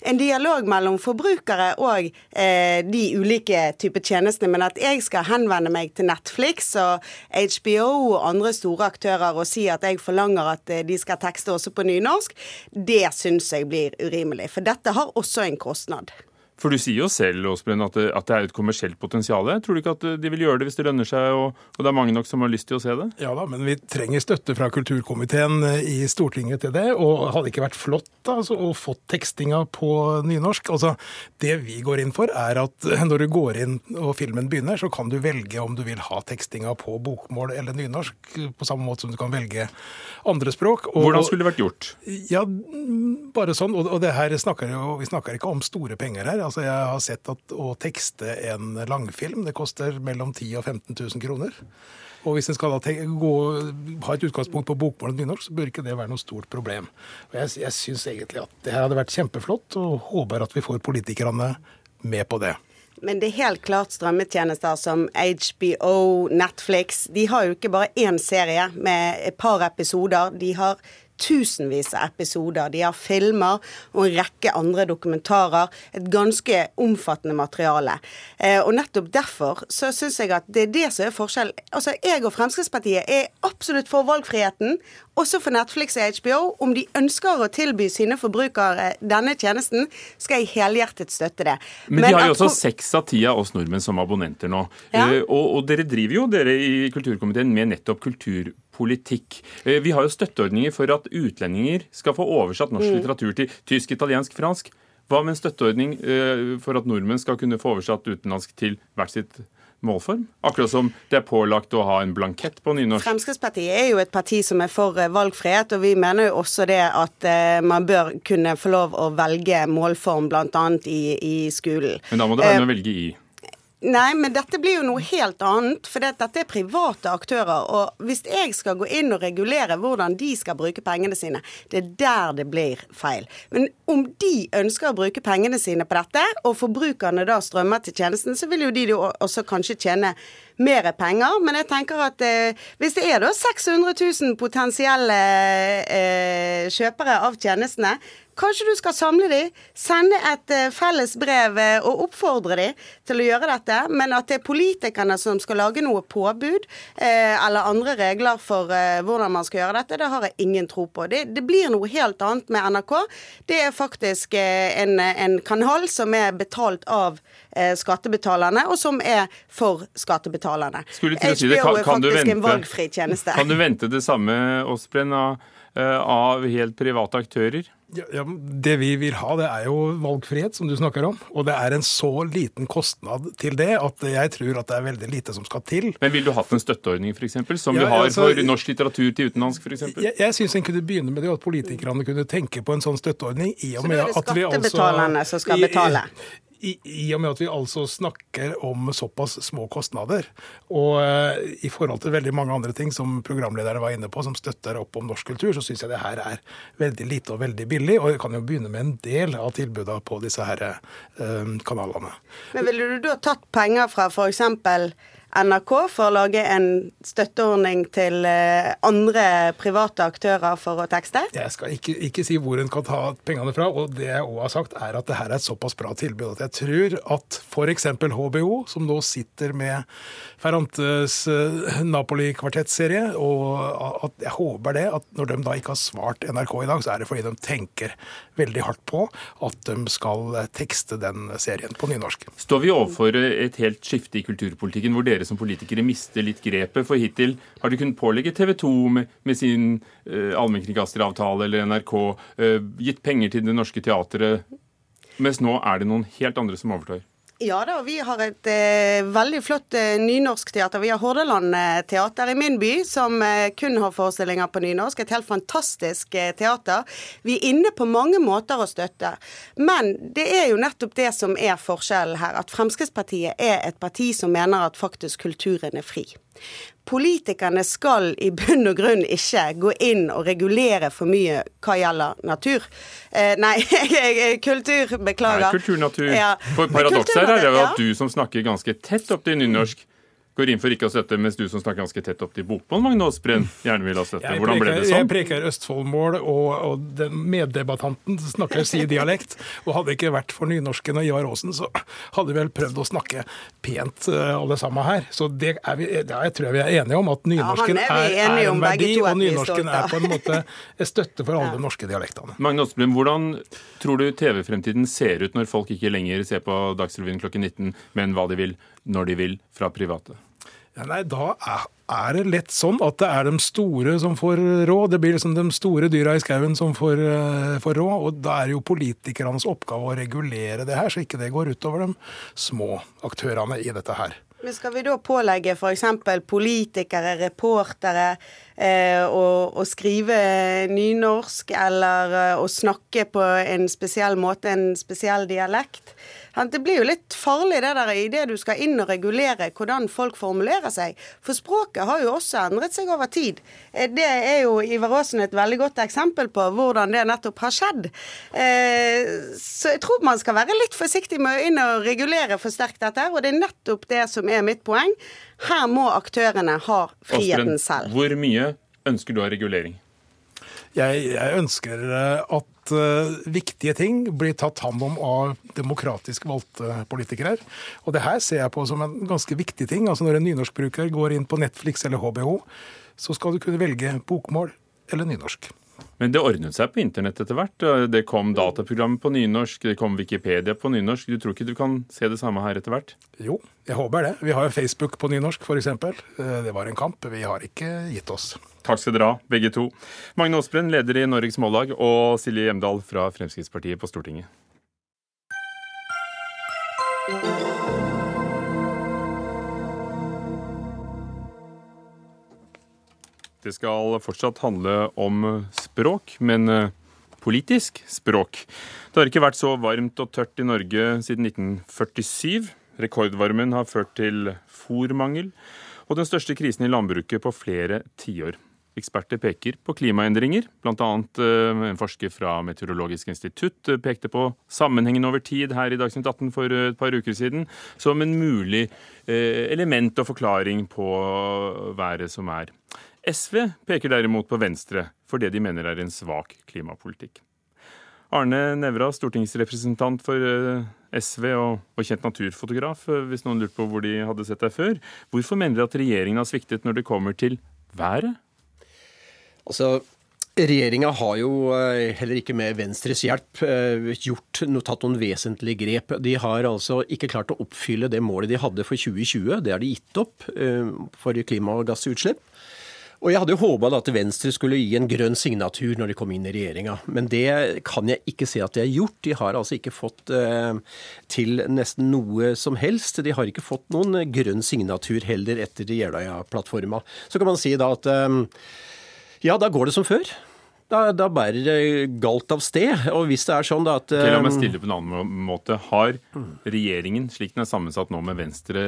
en dialog mellom forbrukere og eh, de ulike typer tjenestene. Men at jeg skal henvende meg til Netflix og HBO og andre store aktører og si at jeg forlanger at eh, de skal tekste også på nynorsk, det syns jeg blir urimelig. For dette har også en kostnad. For du sier jo selv Åsbreen, at, at det er et kommersielt potensial. Tror du ikke at de vil gjøre det hvis det lønner seg, og, og, det er mange nok som har lyst til å se det? Ja da, men vi trenger støtte fra kulturkomiteen eh, i Stortinget til det. Og hadde ikke vært flott da, altså, å få tekstinga på nynorsk? Altså, Det vi går inn for, er at når du går inn og filmen begynner, så kan du velge om du vil ha tekstinga på bokmål eller nynorsk, på samme måte som du kan velge andre språk. Og, Hvordan skulle det vært gjort? Ja, bare sånn. Og, og det her snakker jo, vi snakker ikke om store penger her. Altså, jeg har sett at å tekste en langfilm, det koster mellom 10 000 og 15 000 kroner. Og hvis en skal gå, ha et utgangspunkt på bokmål og nynorsk, så bør ikke det være noe stort problem. Og jeg, jeg syns egentlig at det her hadde vært kjempeflott, og håper at vi får politikerne med på det. Men det er helt klart strømmetjenester som HBO, Netflix. De har jo ikke bare én serie med et par episoder. De har tusenvis av episoder. De har filmer og en rekke andre dokumentarer. Et ganske omfattende materiale. Eh, og nettopp derfor så syns jeg at det er det som er forskjellen. Altså, jeg og Fremskrittspartiet er absolutt for valgfriheten, også for Netflix og HBO. Om de ønsker å tilby sine forbrukere denne tjenesten, skal jeg helhjertet støtte det. Men, Men de har jo også seks av ti av oss nordmenn som abonnenter nå. Ja. Uh, og, og, dere driver jo, dere i kulturkomiteen, med nettopp kulturpolitikk. Uh, vi har jo støtteordninger for at utlendinger skal få oversatt norsk mm. litteratur til tysk, italiensk, fransk. Hva med en støtteordning uh, for at nordmenn skal kunne få oversatt utenlandsk til hvert sitt målform? Akkurat som det er pålagt å ha en blankett på nynorsk. Fremskrittspartiet er jo et parti som er for eh, valgfrihet, og vi mener jo også det at man bør kunne få lov å velge målform bl.a. I, i skolen. Men da må det være noe å velge i? Nei, men dette blir jo noe helt annet. For dette er private aktører. Og hvis jeg skal gå inn og regulere hvordan de skal bruke pengene sine, det er der det blir feil. Men om de ønsker å bruke pengene sine på dette, og forbrukerne da strømmer til tjenesten, så vil jo de også kanskje tjene mer penger. Men jeg tenker at eh, hvis det er da 600 000 potensielle eh, kjøpere av tjenestene, Kanskje du skal samle de, sende et uh, felles brev uh, og oppfordre de til å gjøre dette, men at det er politikerne som skal lage noe påbud uh, eller andre regler for hvordan man skal gjøre dette, det har jeg ingen tro på. Det, det blir noe helt annet med NRK. Det er faktisk en, en, kanal som er betalt av skattebetalerne, og som er for skattebetalerne. Skulle til å si det, kan, kan, du vente, en. Kan du vente det samme, Åsbrenn, av, av helt private aktører? Ja, ja, det vi vil ha, det er jo valgfrihet, som du snakker om. Og det er en så liten kostnad til det at jeg tror at det er veldig lite som skal til. Men ville du hatt en støtteordning, f.eks., som ja, vi har altså, for norsk litteratur til utenlandsk, f.eks.? Jeg, jeg syns en kunne begynne med det, at politikerne kunne tenke på en sånn støtteordning. i og med at vi altså... Så det er det skattebetalerne som skal betale? I, i, i, og med at vi altså snakker om såpass små kostnader, og uh, i forhold til veldig mange andre ting som programlederne var inne på, som støtter opp om norsk kultur, så syns jeg det her er veldig lite og veldig billig. Og jeg kan jo begynne med en del av tilbudene på disse her uh, kanalene. Men ville du da tatt penger fra f.eks. NRK for å lage en støtteordning til eh, andre private aktører for å tekste? Jeg skal ikke, ikke si hvor en kan ta pengene fra. og Det jeg òg har sagt, er at det her er et såpass bra tilbud at jeg tror at f.eks. HBO, som nå sitter med Ferrantes eh, Napoli-kvartettserie, og at jeg håper det, at når de da ikke har svart NRK i dag, så er det fordi de tenker veldig hardt på at de skal tekste den serien på nynorsk. Står vi overfor et helt skifte i kulturpolitikken, hvor dere dere som politikere mister litt grepet? For hittil har de kunnet pålegge TV 2 med, med sin eh, allmennkringkasteravtale eller NRK eh, gitt penger til Det Norske Teatret, mens nå er det noen helt andre som overtar. Ja da, vi har et eh, veldig flott eh, nynorskteater. Vi har Hordaland eh, teater i min by, som eh, kun har forestillinger på nynorsk. Et helt fantastisk eh, teater. Vi er inne på mange måter å støtte. Men det er jo nettopp det som er forskjellen her. At Fremskrittspartiet er et parti som mener at faktisk kulturen er fri. Politikerne skal i bunn og grunn ikke gå inn og regulere for mye hva gjelder natur. Eh, nei, kultur. Beklager. Nei, kulturnatur. Ja. For paradokset er jo at du som snakker ganske tett opp til nynorsk, går inn for ikke å støtte, mens du som snakker ganske tett opp til bokmål, Magne Aasbrenn, gjerne vil ha støtte. Jeg Hvordan ble det sånn? jeg preker Østfoldmål, og, og den meddebattanten snakker si dialekt. Og hadde det ikke vært for nynorsken og Ivar Aasen, så hadde vi vel prøvd å snakke pent eh, alle sammen her. Så det, er vi, ja, jeg tror vi er enige om, at nynorsken Ja, er er, er en verdi, og nynorsken er på en måte støtte for alle de norske dialektene. Magne Aasbrenn, hvordan tror du TV-fremtiden ser ut når folk ikke lenger ser på Dagsrevyen klokken 19, men hva de vil, når de vil, fra private? Ja, nei, Da er, er det lett sånn at det er de store som får råd. Det blir liksom de store dyra i skauen som får, eh, får råd. Og da er det jo politikernes oppgave å regulere det her, så ikke det går utover de små aktørene i dette her. Men skal vi da pålegge f.eks. politikere, reportere å, å skrive nynorsk, eller eh, å snakke på en spesiell måte, en spesiell dialekt? Det blir jo litt farlig det der i det du skal inn og regulere hvordan folk formulerer seg. For språket har jo også endret seg over tid. Eh, Det er jo Ivar Aasen et veldig godt eksempel på hvordan det nettopp har skjedd. Eh, Så jeg tror man skal være litt forsiktig med å inn og regulere for sterkt dette. Og det er nettopp det som er mitt poeng. Her må aktørene ha friheten selv. hvor mye ønsker du av regulering? Jeg, jeg ønsker eh, at eh, viktige ting blir tatt hånd om av demokratisk valgte politikere. Og det her ser jeg på som en ganske viktig ting. Altså Når en nynorskbruker går inn på Netflix eller HBO, så skal du kunne velge bokmål eller nynorsk. Men det ordnet seg på internett etter hvert. Det kom dataprogrammet på nynorsk, det kom Wikipedia på nynorsk. Du tror ikke du kan se det samme her etter hvert? Jo, jeg håper det. Vi har jo Facebook på nynorsk, f.eks. Det var en kamp. Vi har ikke gitt oss. Takk skal dere ha, begge to. Magne Aasbrenn, leder i Norges Mållag, og Silje Hjemdal fra Fremskrittspartiet på Stortinget. Det skal fortsatt handle om språk, men eh, politisk språk. Det har ikke vært så varmt og tørt i Norge siden 1947. Rekordvarmen har ført til fòrmangel og den største krisen i landbruket på flere tiår. Eksperter peker på klimaendringer. Annet eh, en forsker fra Meteorologisk institutt pekte på sammenhengen over tid her i Dagsnytt 18 for eh, et par uker siden som en mulig element og forklaring på været som er. SV peker derimot på Venstre for det de mener er en svak klimapolitikk. Arne Nævra, stortingsrepresentant for eh, SV og, og kjent naturfotograf, eh, hvis noen lurte på hvor de hadde sett deg før. Hvorfor mener dere at regjeringen har sviktet når det kommer til været? Altså, Regjeringa har jo eh, heller ikke med Venstres hjelp gjort noe, tatt noen vesentlige grep. De har altså ikke klart å oppfylle det målet de hadde for 2020. Det har de gitt opp for klimagassutslipp. Og Jeg hadde jo håpa at Venstre skulle gi en grønn signatur når de kom inn i regjeringa, men det kan jeg ikke se at de har gjort. De har altså ikke fått eh, til nesten noe som helst. De har ikke fått noen grønn signatur heller etter Jeløya-plattforma. Så kan man si da at eh, ja, da går det som før. Da, da bærer det galt av sted. Og hvis det er sånn da at La meg eh, stille på en annen måte. Har regjeringen, slik den er sammensatt nå med Venstre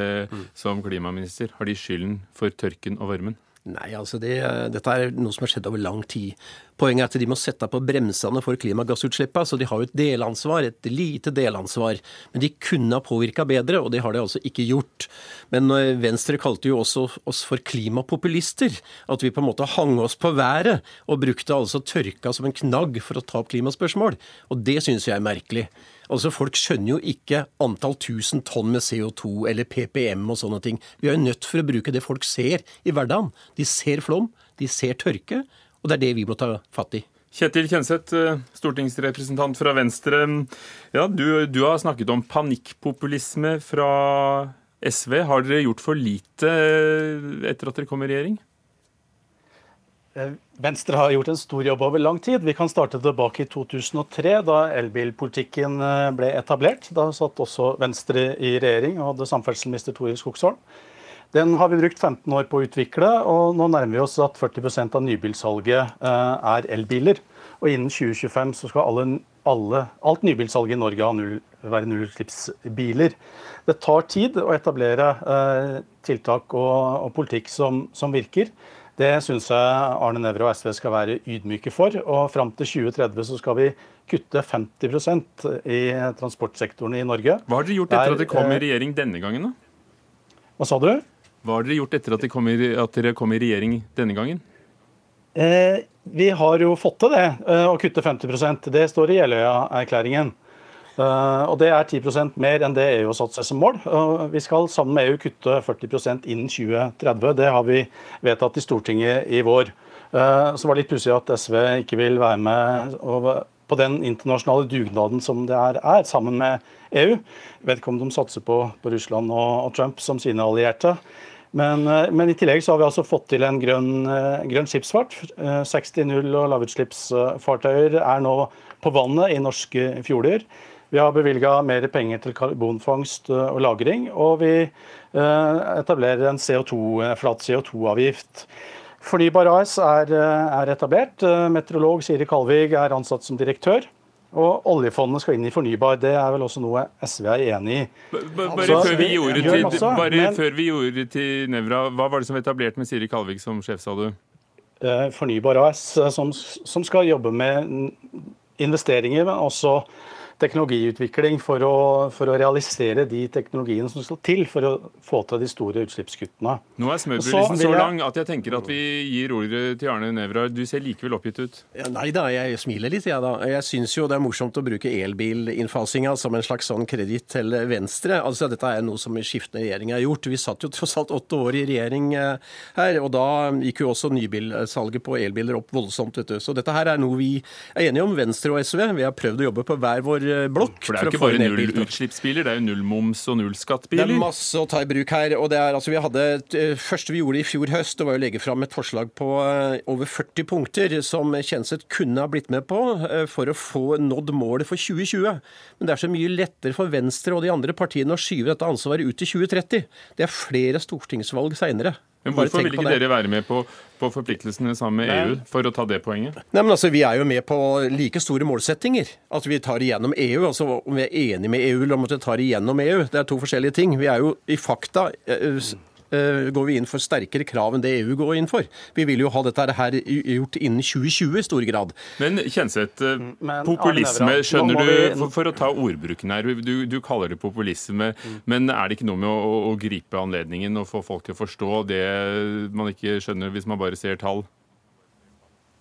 som klimaminister, har de skylden for tørken og varmen? Nei, altså det, dette er noe som har skjedd over lang tid. Poenget er at de må sette på bremsene for klimagassutslippene. Så de har jo et delansvar, et lite delansvar. Men de kunne ha påvirka bedre, og det har de altså ikke gjort. Men eh, Venstre kalte jo også oss for klimapopulister. At vi på en måte hang oss på været, og brukte altså tørka som en knagg for å ta opp klimaspørsmål. Og det syns jeg er merkelig. Altså Folk skjønner jo ikke antall tusen tonn med CO2 eller PPM og sånne ting. Vi er jo nødt for å bruke det folk ser i hverdagen. De ser flom, de ser tørke, og det er det vi må ta fatt i. Kjetil Kjenseth, eh, stortingsrepresentant fra Venstre. Ja, du, du har snakket om panikkpopulisme fra SV. Har dere gjort for lite eh, etter at dere kom i regjering? Eh, Venstre har gjort en stor jobb over lang tid. Vi kan starte tilbake i 2003, da elbilpolitikken eh, ble etablert. Da satt også Venstre i regjering og hadde samferdselsminister Tore Skogsholm. Den har vi brukt 15 år på å utvikle, og nå nærmer vi oss at 40% av nybilsalget eh, er elbiler. Og innen 2025 så skal alle, alle, alt nybilsalg i Norge null, være nullutslippsbiler. Det tar tid å etablere eh, tiltak og, og politikk som, som virker. Det syns jeg Arne Nævra og SV skal være ydmyke for. Og fram til 2030 så skal vi kutte 50% i transportsektoren i Norge. Hva har dere gjort etter Der, at dere kom i eh, regjering denne gangen? da? Hva sa du? Hva har dere gjort etter at, kom i, dere kom i regjering denne gangen? Eh, vi har jo fått til det, eh, å kutte 50% Det står i Jeløya-erklæringen. Uh, og Det er 10% mer enn det EU har satt seg som mål. Vi skal sammen med EU kutte 40% innen 2030. Det har vi vedtatt i Stortinget i vår. Uh, så var det litt pussig at SV ikke vil være med på den internasjonale dugnaden som det er, er sammen med EU. Jeg vet ikke om de satser på, på Russland og, og, Trump som sine allierte. Men, men, i tillegg så har vi altså fått til en grønn, grønn skipsfart. 60 null- og lavutslippsfartøyer er nå på vannet i norske fjorder. Vi har bevilga mer penger til karbonfangst eh, og -lagring, og vi eh, etablerer en CO2, eh, flat CO2-avgift. Fornybar AS er, er etablert. Meteorolog Siri Kalvig er ansatt som direktør. Og oljefondet skal inn i fornybar. Det er vel også noe SV er enig i. Bare, før, vi gjorde til, masse, bare men, før vi gjorde til Nevra, hva var det som var etablert med Siri Kalvik som sjef, sa du? Fornybar AS, som, som skal jobbe med investeringer, men også teknologiutvikling for å, for å, realisere de teknologiene som skal til for å få til de store utslippskuttene. Nå er smørbrødlisten så, så lang at jeg tenker at vi gir ordet til Arne Nævra. Du ser likevel oppgitt ut. Ja, nei da, jeg smiler litt, jeg ja, da. Jeg syns jo det er morsomt å bruke elbilinnfasinga som en slags sånn kreditt til Venstre. Altså Dette er noe som skiftende regjeringer har gjort. Vi satt jo tross alt åtte år i regjering eh, her, og da gikk jo også nybilsalget på elbiler opp voldsomt. vet du. Så dette her er noe vi er enige om, Venstre og SV. Vi har prøvd å jobbe på hver vår blokk. For det er jo ikke bare nullutslippsbiler, det er jo nullmoms og nullskattbiler. Det er masse å ta i bruk her. og det er, altså, vi hadde, eh, første vi gjorde i fjor høst, det var å legge fram et forslag på eh, over 40 punkter som Kjenseth kunne ha blitt med på for å få nådd målet for 2020. Men det er så mye lettere for Venstre og de andre partiene å skyve dette ansvaret ut til 2030. Det er flere stortingsvalg seinere. Men Hvorfor vil ikke dere være med på, på forpliktelsene sammen med Nei. EU for å ta det poenget? Nei, men altså, Vi er jo med på like store målsettinger. At vi tar igjennom EU. altså Om vi er enige med EU eller om vi tar igjennom EU, det er to forskjellige ting. Vi er jo i fakta Eh, går vi inn for sterkere krav enn det EU går inn for. Vi vil jo ha dette her gjort innen 2020 i stor grad. Men Kjenseth, eh, mm, populisme, skjønner du, for, for, å ta ordbruken her, du, du kaller det populisme, mm. men er det ikke noe med å, å, gripe anledningen og få folk til å forstå det man ikke skjønner hvis man bare ser tall?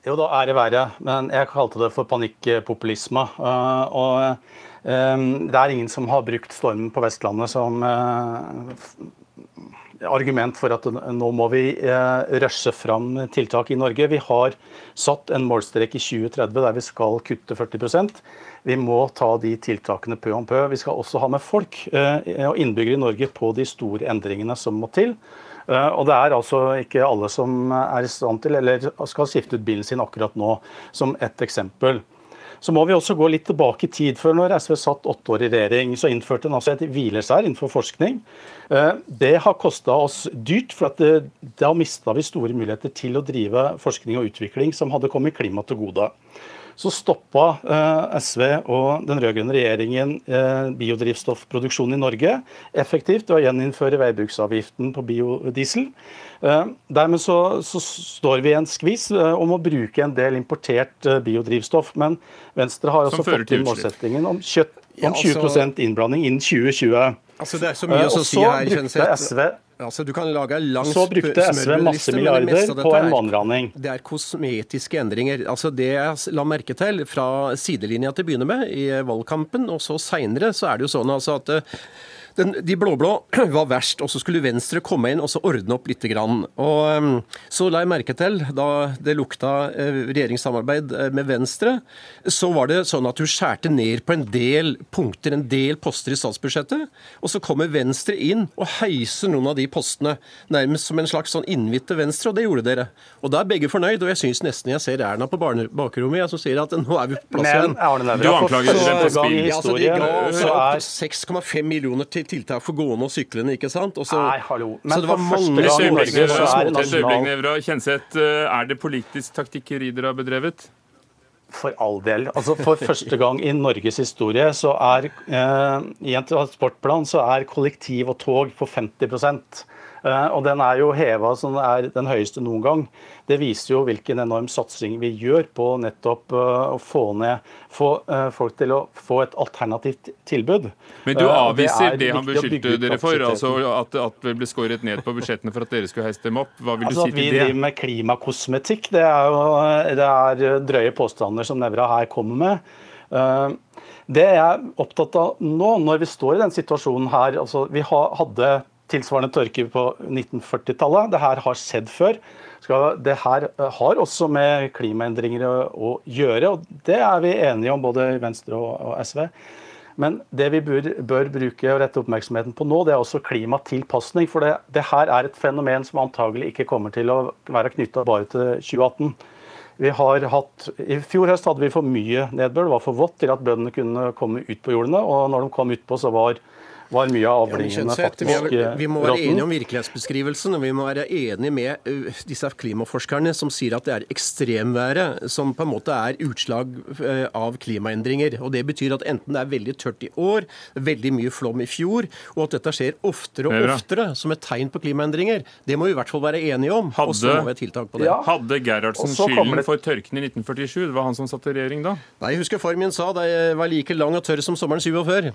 Jo, da er det verre, men jeg kalte det for panikkpopulisme. Uh, og det er ingen som har brukt stormen på Vestlandet som argument for at nå må vi eh, rushe fram tiltak i Norge. Vi har satt en målstrek i 2030 der vi skal kutte 40% Vi må ta de tiltakene pø om pø. Vi skal også ha med folk eh, og innbyggere i Norge på de store endringene som må til. Eh, og det er altså ikke alle som er i stand til eller skal skifte ut bilen sin akkurat nå, som ett eksempel. Så må vi også gå litt tilbake i tid. for når SV satt åtte år i regjering, så innførte en altså et hvileskjær innenfor forskning. Eh, det har kosta oss dyrt, for det, da mista vi store muligheter til å drive forskning og utvikling som hadde kommet klimaet til gode så stoppa eh, SV og den rød-grønne regjeringen eh, biodrivstoffproduksjonen i Norge effektivt ved å gjeninnføre veibruksavgiften på biodiesel. Eh, dermed så, så, står vi i en skvis om å bruke en del importert biodrivstoff. Men Venstre har også fått til målsettingen om, kjøtt, om 20% altså- innblanding innen 2020. Altså, det er så mye å si her, Kjenseth. Altså, du kan lage lang Så brukte SV masse milliarder på en vannraning. Det er kosmetiske endringer. Altså, det jeg la merke til fra sidelinja til å begynne med i valgkampen, og så seinere, så er det jo sånn altså at den, de blå-blå var verst, og så skulle Venstre komme inn og så ordne opp litt. Grann. Og um, Så la jeg merke til, da det lukta uh, regjeringssamarbeid uh, med Venstre, så var det sånn at du skjærte ned på en del punkter, en del poster i statsbudsjettet. Og så kommer Venstre inn og heiser noen av de postene, nærmest som en slags sånn innvitt til Venstre, og det gjorde dere. Og da er begge fornøyd, og jeg syns nesten jeg ser Erna på bakrommet, jeg som sier at nå er vi på plass igjen. Du anklager dem for spillhistorie. Ja, altså, de ga 6,5 millioner til tiltak for gående og syklende, ikke sant? Også, Nei, hallo. Men så det var mange er. Kjenseth, eh, er det politisk taktikkeri dere har bedrevet? For all del. Altså For første gang i Norges historie så er eh, i en transportplan så er kollektiv og tog på 50 Eh, og den er jo heva som er den høyeste noen gang. Det viser jo hvilken enorm satsing vi gjør på nettopp eh, å få ned få eh, folk til å få et alternativt tilbud. Men du avviser det, det han beskyldte dere for, altså at, at, det ble skåret ned på budsjettene for at dere skulle heiste dem opp? Hva vil altså, du si til det? At vi driver med klimakosmetikk, det er jo det er drøye påstander som Nevra her kommer med. Det jeg er opptatt av nå, når vi står i den situasjonen her altså Vi hadde tilsvarende tørke på 1940-tallet. Det her har skjedd før. Det her har også med klimaendringer å gjøre, og det er vi enige om, både Venstre og SV. Men det vi bør, bør, bruke og rette oppmerksomheten på nå, det er også klimatilpasning. For det, det her er et fenomen som antagelig ikke kommer til å være knytta bare til 2018. Vi har hatt, I fjor høst hadde vi for mye nedbør. Det var for vått til at bøndene kunne komme ut på jordene. Og når de kom utpå, så var var mye av avlingene faktisk vi, vi må være enige om virkelighetsbeskrivelsen, og vi må være enige med uh, disse klimaforskerne som sier at det er ekstremværet som på en måte er utslag uh, av klimaendringer. Og Det betyr at enten det er veldig tørt i år, veldig mye flom i fjor, og at dette skjer oftere og oftere som et tegn på klimaendringer. Det må vi i hvert fall være enige om. Hadde, og så må vi ha tiltak på det. Ja. Hadde Gerhardsen skylden det... for tørken i 1947? Det var han som satt i regjering da? Nei, jeg husker far min sa det var like lang og tørr som sommeren 47.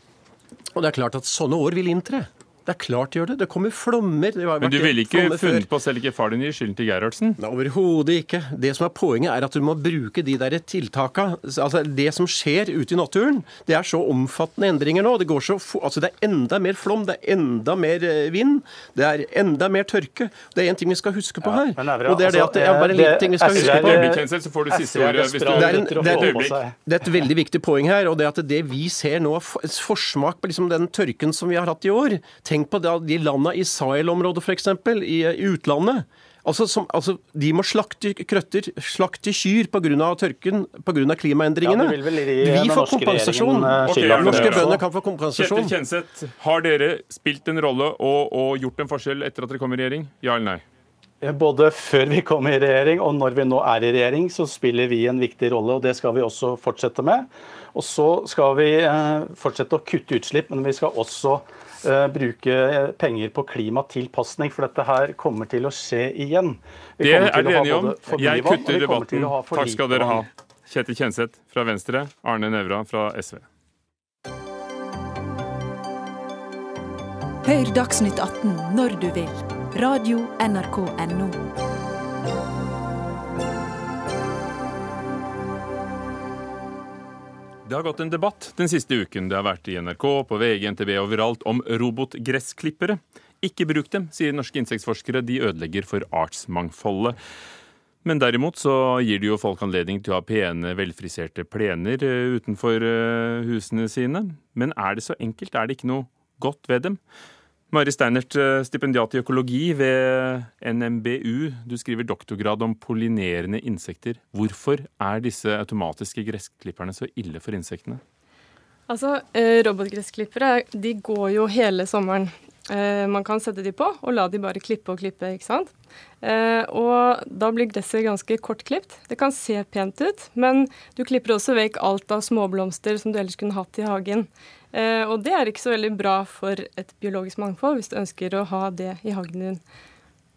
Og det er klart at sånne år vil inntre. Det er klart de gjør det. Det kommer flommer. Det Men du ville ikke funnet på selv ikke far din gir skylden til Gerhardsen? Overhodet ikke. Det som er Poenget er at du må bruke de der tiltaka. Altså Det som skjer ute i naturen, det er så omfattende endringer nå. Det, går så, altså det er enda mer flom, det er enda mer eh, vind, det er enda mer tørke. Det er én ting vi skal huske på her. Ja, og det er det at det er bare en liten ting vi skal huske på. Så får du siste ordet. Det er, er et, er veldig viktig poeng her. og det at det vi ser nå, forsmak på liksom den tørken som vi har hatt i år Tenk Tenk på det, de landene i Sahel-området f.eks., i, i utlandet. Altså, som, altså, De må slakte krøtter, slakte kyr pga. tørken, pga. klimaendringene. Ja, vi får kompensasjon. Eh, okay, norske bønder kan få kompensasjon. Kjetil Kjenseth, har dere spilt en rolle og, og gjort en forskjell etter at dere kom i regjering? Ja eller nei? Både før vi kom i regjering og når vi nå er i regjering, så spiller vi en viktig rolle. og Det skal vi også fortsette med. Og så skal vi eh, fortsette å kutte utslipp, men vi skal også bruke penger på klimatilpasning, for dette her kommer til å skje igjen. Vi det er dere enige om. Jeg kutter debatten. Takk skal dere ha. Kjetil Kjenseth fra Venstre, Arne Nævra fra SV. Hør Dagsnytt 18 når du vil. Radio NRK Radio.nrk.no. Det har gått en debatt den siste uken. Det har vært i NRK, på VG, NTB overalt om robotgressklippere. Ikke bruk dem, sier norske insektforskere. De ødelegger for artsmangfoldet. Men derimot så gir det jo folk anledning til å ha pene, velfriserte plener eh, utenfor eh, husene sine. Men er det så enkelt? Er det ikke noe godt ved dem? Mari Steinert, eh, stipendiat i økologi ved NMBU. Du skriver doktorgrad om pollinerende insekter. Hvorfor er disse automatiske gressklipperne så ille for insektene? Altså, eh, Robotgressklippere de går jo hele sommeren. Eh, man kan sette de på og la de bare klippe og klippe. ikke sant? Og da blir gresset ganske kortklipt. Det kan se pent ut, men du klipper også vekk alt av småblomster som du ellers kunne hatt i hagen. Eh, og det er ikke så veldig bra for et biologisk mangfold, hvis du ønsker å ha det i hagen din.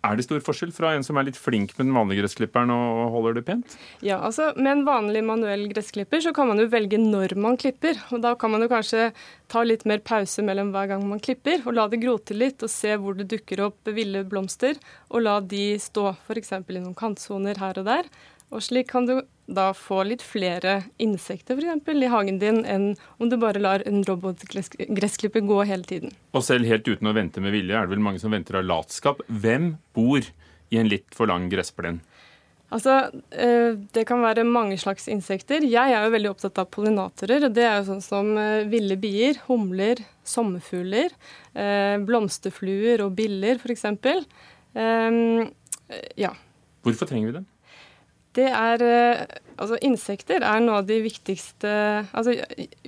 Er det stor forskjell fra en som er litt flink med den vanlige gressklipperen og holder det pent? Ja, altså med en vanlig manuell gressklipper så kan man jo velge når man klipper. Og da kan man jo kanskje ta litt mer pause mellom hver gang man klipper, og la det gro til litt og se hvor det dukker opp ville blomster, og la de stå f.eks. i noen kantsoner her og der. Og slik kan du da få litt flere insekter f.eks. i hagen din, enn om du bare lar en robotgressklipper gå hele tiden. Og selv helt uten å vente med vilje, er det vel mange som venter av latskap. Hvem bor i en litt for lang gressplen? Altså, eh, Det kan være mange slags insekter. Jeg er jo veldig opptatt av pollinatorer. og Det er jo sånn som eh, ville bier, humler, sommerfugler, eh, blomsterfluer og biller f.eks. Ja. Hvorfor trenger vi dem? Det er eh, Altså, insekter er noe av de viktigste Altså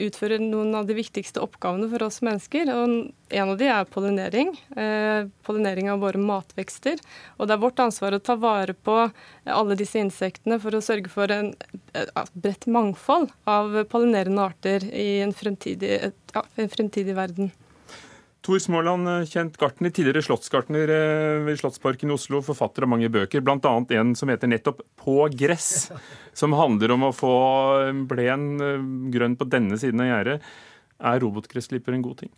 utfører noen av de viktigste oppgavene for oss mennesker. Og en av de er pollinering. Eh, pollinering av våre matvekster. Og det er vårt ansvar å ta vare på alle disse insektene for å sørge for en, et bredt mangfold av pollinerende arter i en fremtidig, ja, en fremtidig verden. Tor Småland, kjent gartner, tidligere slottsgartner ved Slottsparken i Oslo, forfatter av mange bøker, bl.a. en som heter nettopp 'På gress', som handler om å få plen grønn på denne siden av gjerdet. Er robotgressklipper en god ting?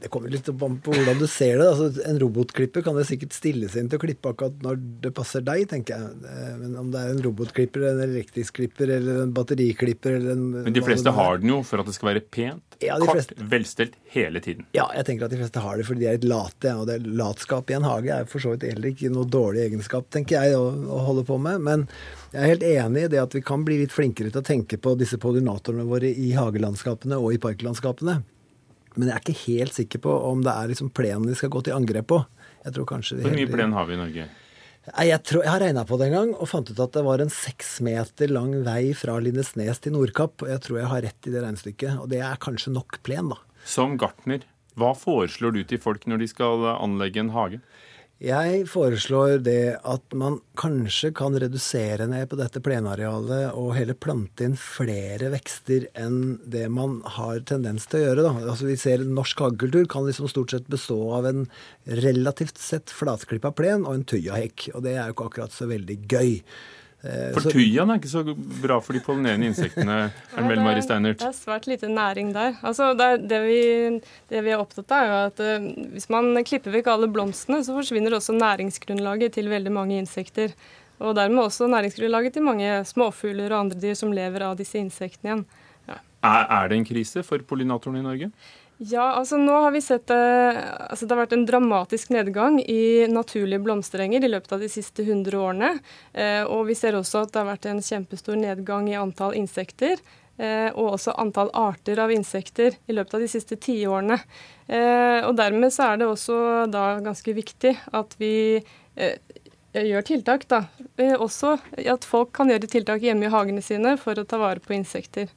Det kommer litt an på hvordan du ser det. Altså, en robotklipper kan det sikkert stilles inn til å klippe akkurat når det passer deg, tenker jeg. Eh, men om det er en robotklipper, en elektrisk klipper eller en batteriklipper eller en, Men de fleste har den jo for at det skal være pent, ja, kort, fleste... velstelt hele tiden. Ja, jeg tenker at de fleste har det fordi de er litt late. Og det er latskap i en hage er for så vidt heller ikke noe dårlig egenskap, tenker jeg, å, å holde på med. Men jeg er helt enig i det at vi kan bli litt flinkere til å tenke på disse pollinatorene våre i hagelandskapene og i parklandskapene. Men jeg er ikke helt sikker på om det er liksom plenen de skal gå til angrep på. Jeg tror kanskje Hvor mye plen har vi i Norge? Jeg, tror, jeg har regna på det en gang og fant ut at det var en seks meter lang vei fra Lindesnes til Nordkapp. Og jeg tror jeg har rett i det regnestykket. Og det er kanskje nok plen, da. Som gartner, hva foreslår du til folk når de skal anlegge en hage? Jeg foreslår det at man kanskje kan redusere ned på dette plenarealet og heller plante inn flere vekster enn det man har tendens til å gjøre. Da. Altså vi ser Norsk hagekultur kan liksom stort sett bestå av en relativt sett flatklippa plen og en tøyahekk. Og det er jo ikke akkurat så veldig gøy. Eh, for tøyen er ikke så bra for de pollinerende insektene? er vel, Mari Steinert? Det er svært lite næring der. Altså, det, det, vi, det, vi, er opptatt av, er jo at uh, hvis man klipper vekk alle blomstene, så forsvinner også næringsgrunnlaget til veldig mange insekter. Og dermed også næringsgrunnlaget til mange småfugler og andre dyr som lever av disse insektene igjen. Ja. Er, er det en krise for pollinatorene i Norge? Ja, altså nå har vi sett eh, altså Det har vært en dramatisk nedgang i naturlige blomsterenger i løpet av de siste 100 årene. Eh, og vi ser også at det har vært en kjempestor nedgang i antall insekter. Eh, og også antall arter av insekter i løpet av de siste tiårene. Og dermed så er det også da ganske viktig at vi gjør tiltak, da. Eh, også at folk kan gjøre tiltak hjemme i hagene sine for å ta vare på insekter.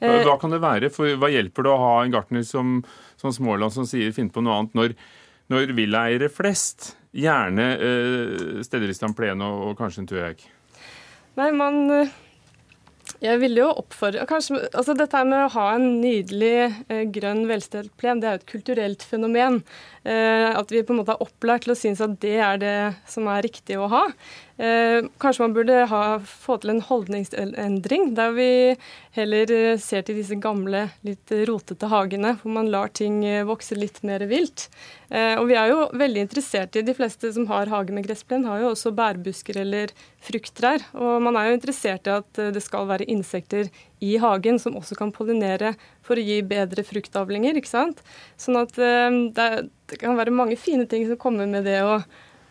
Eh, hva kan det være? For hva hjelper det å ha en gartner som, som Småland som sier finn på noe annet, når, når villaeiere flest gjerne eh, steller i stand plen og, og kanskje en tøyhaug? Nei, man eh, jeg ville jo oppfordre kanskje, altså Dette med å ha en nydelig eh, grønn, velstelt plen, det er jo et kulturelt fenomen. Eh, at vi på en måte er opplært til å synes at det er det som er riktig å ha. Eh, kanskje man burde ha, få til en holdningsendring, der vi heller eh, ser til disse gamle, litt rotete hagene, hvor man lar ting vokse litt mer vilt. Og vi er jo veldig interessert i, De fleste som har hage med gressplen, har jo også bærbusker eller frukttrær. Og man er jo interessert i at det skal være insekter i hagen som også kan pollinere for å gi bedre fruktavlinger. ikke sant? Sånn at det, det kan være mange fine ting som kommer med det å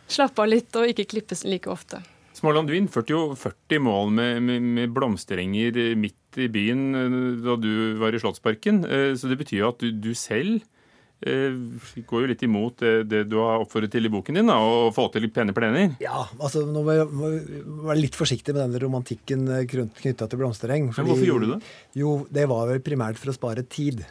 slappe av litt og ikke klippes like ofte. Småland, du innførte jo 40 mål med, med, med blomsterenger midt i byen eh, da du var i Slottsparken. Eh, så det betyr jo at du, du selv eh, går jo litt imot det, det, du har oppfordret til i boken din, da, å få til pene plener? Ja, altså nå må jeg være litt forsiktig med denne romantikken knytta til blomstereng. Fordi, Men hvorfor gjorde du det? Jo, det var vel primært for å spare tid.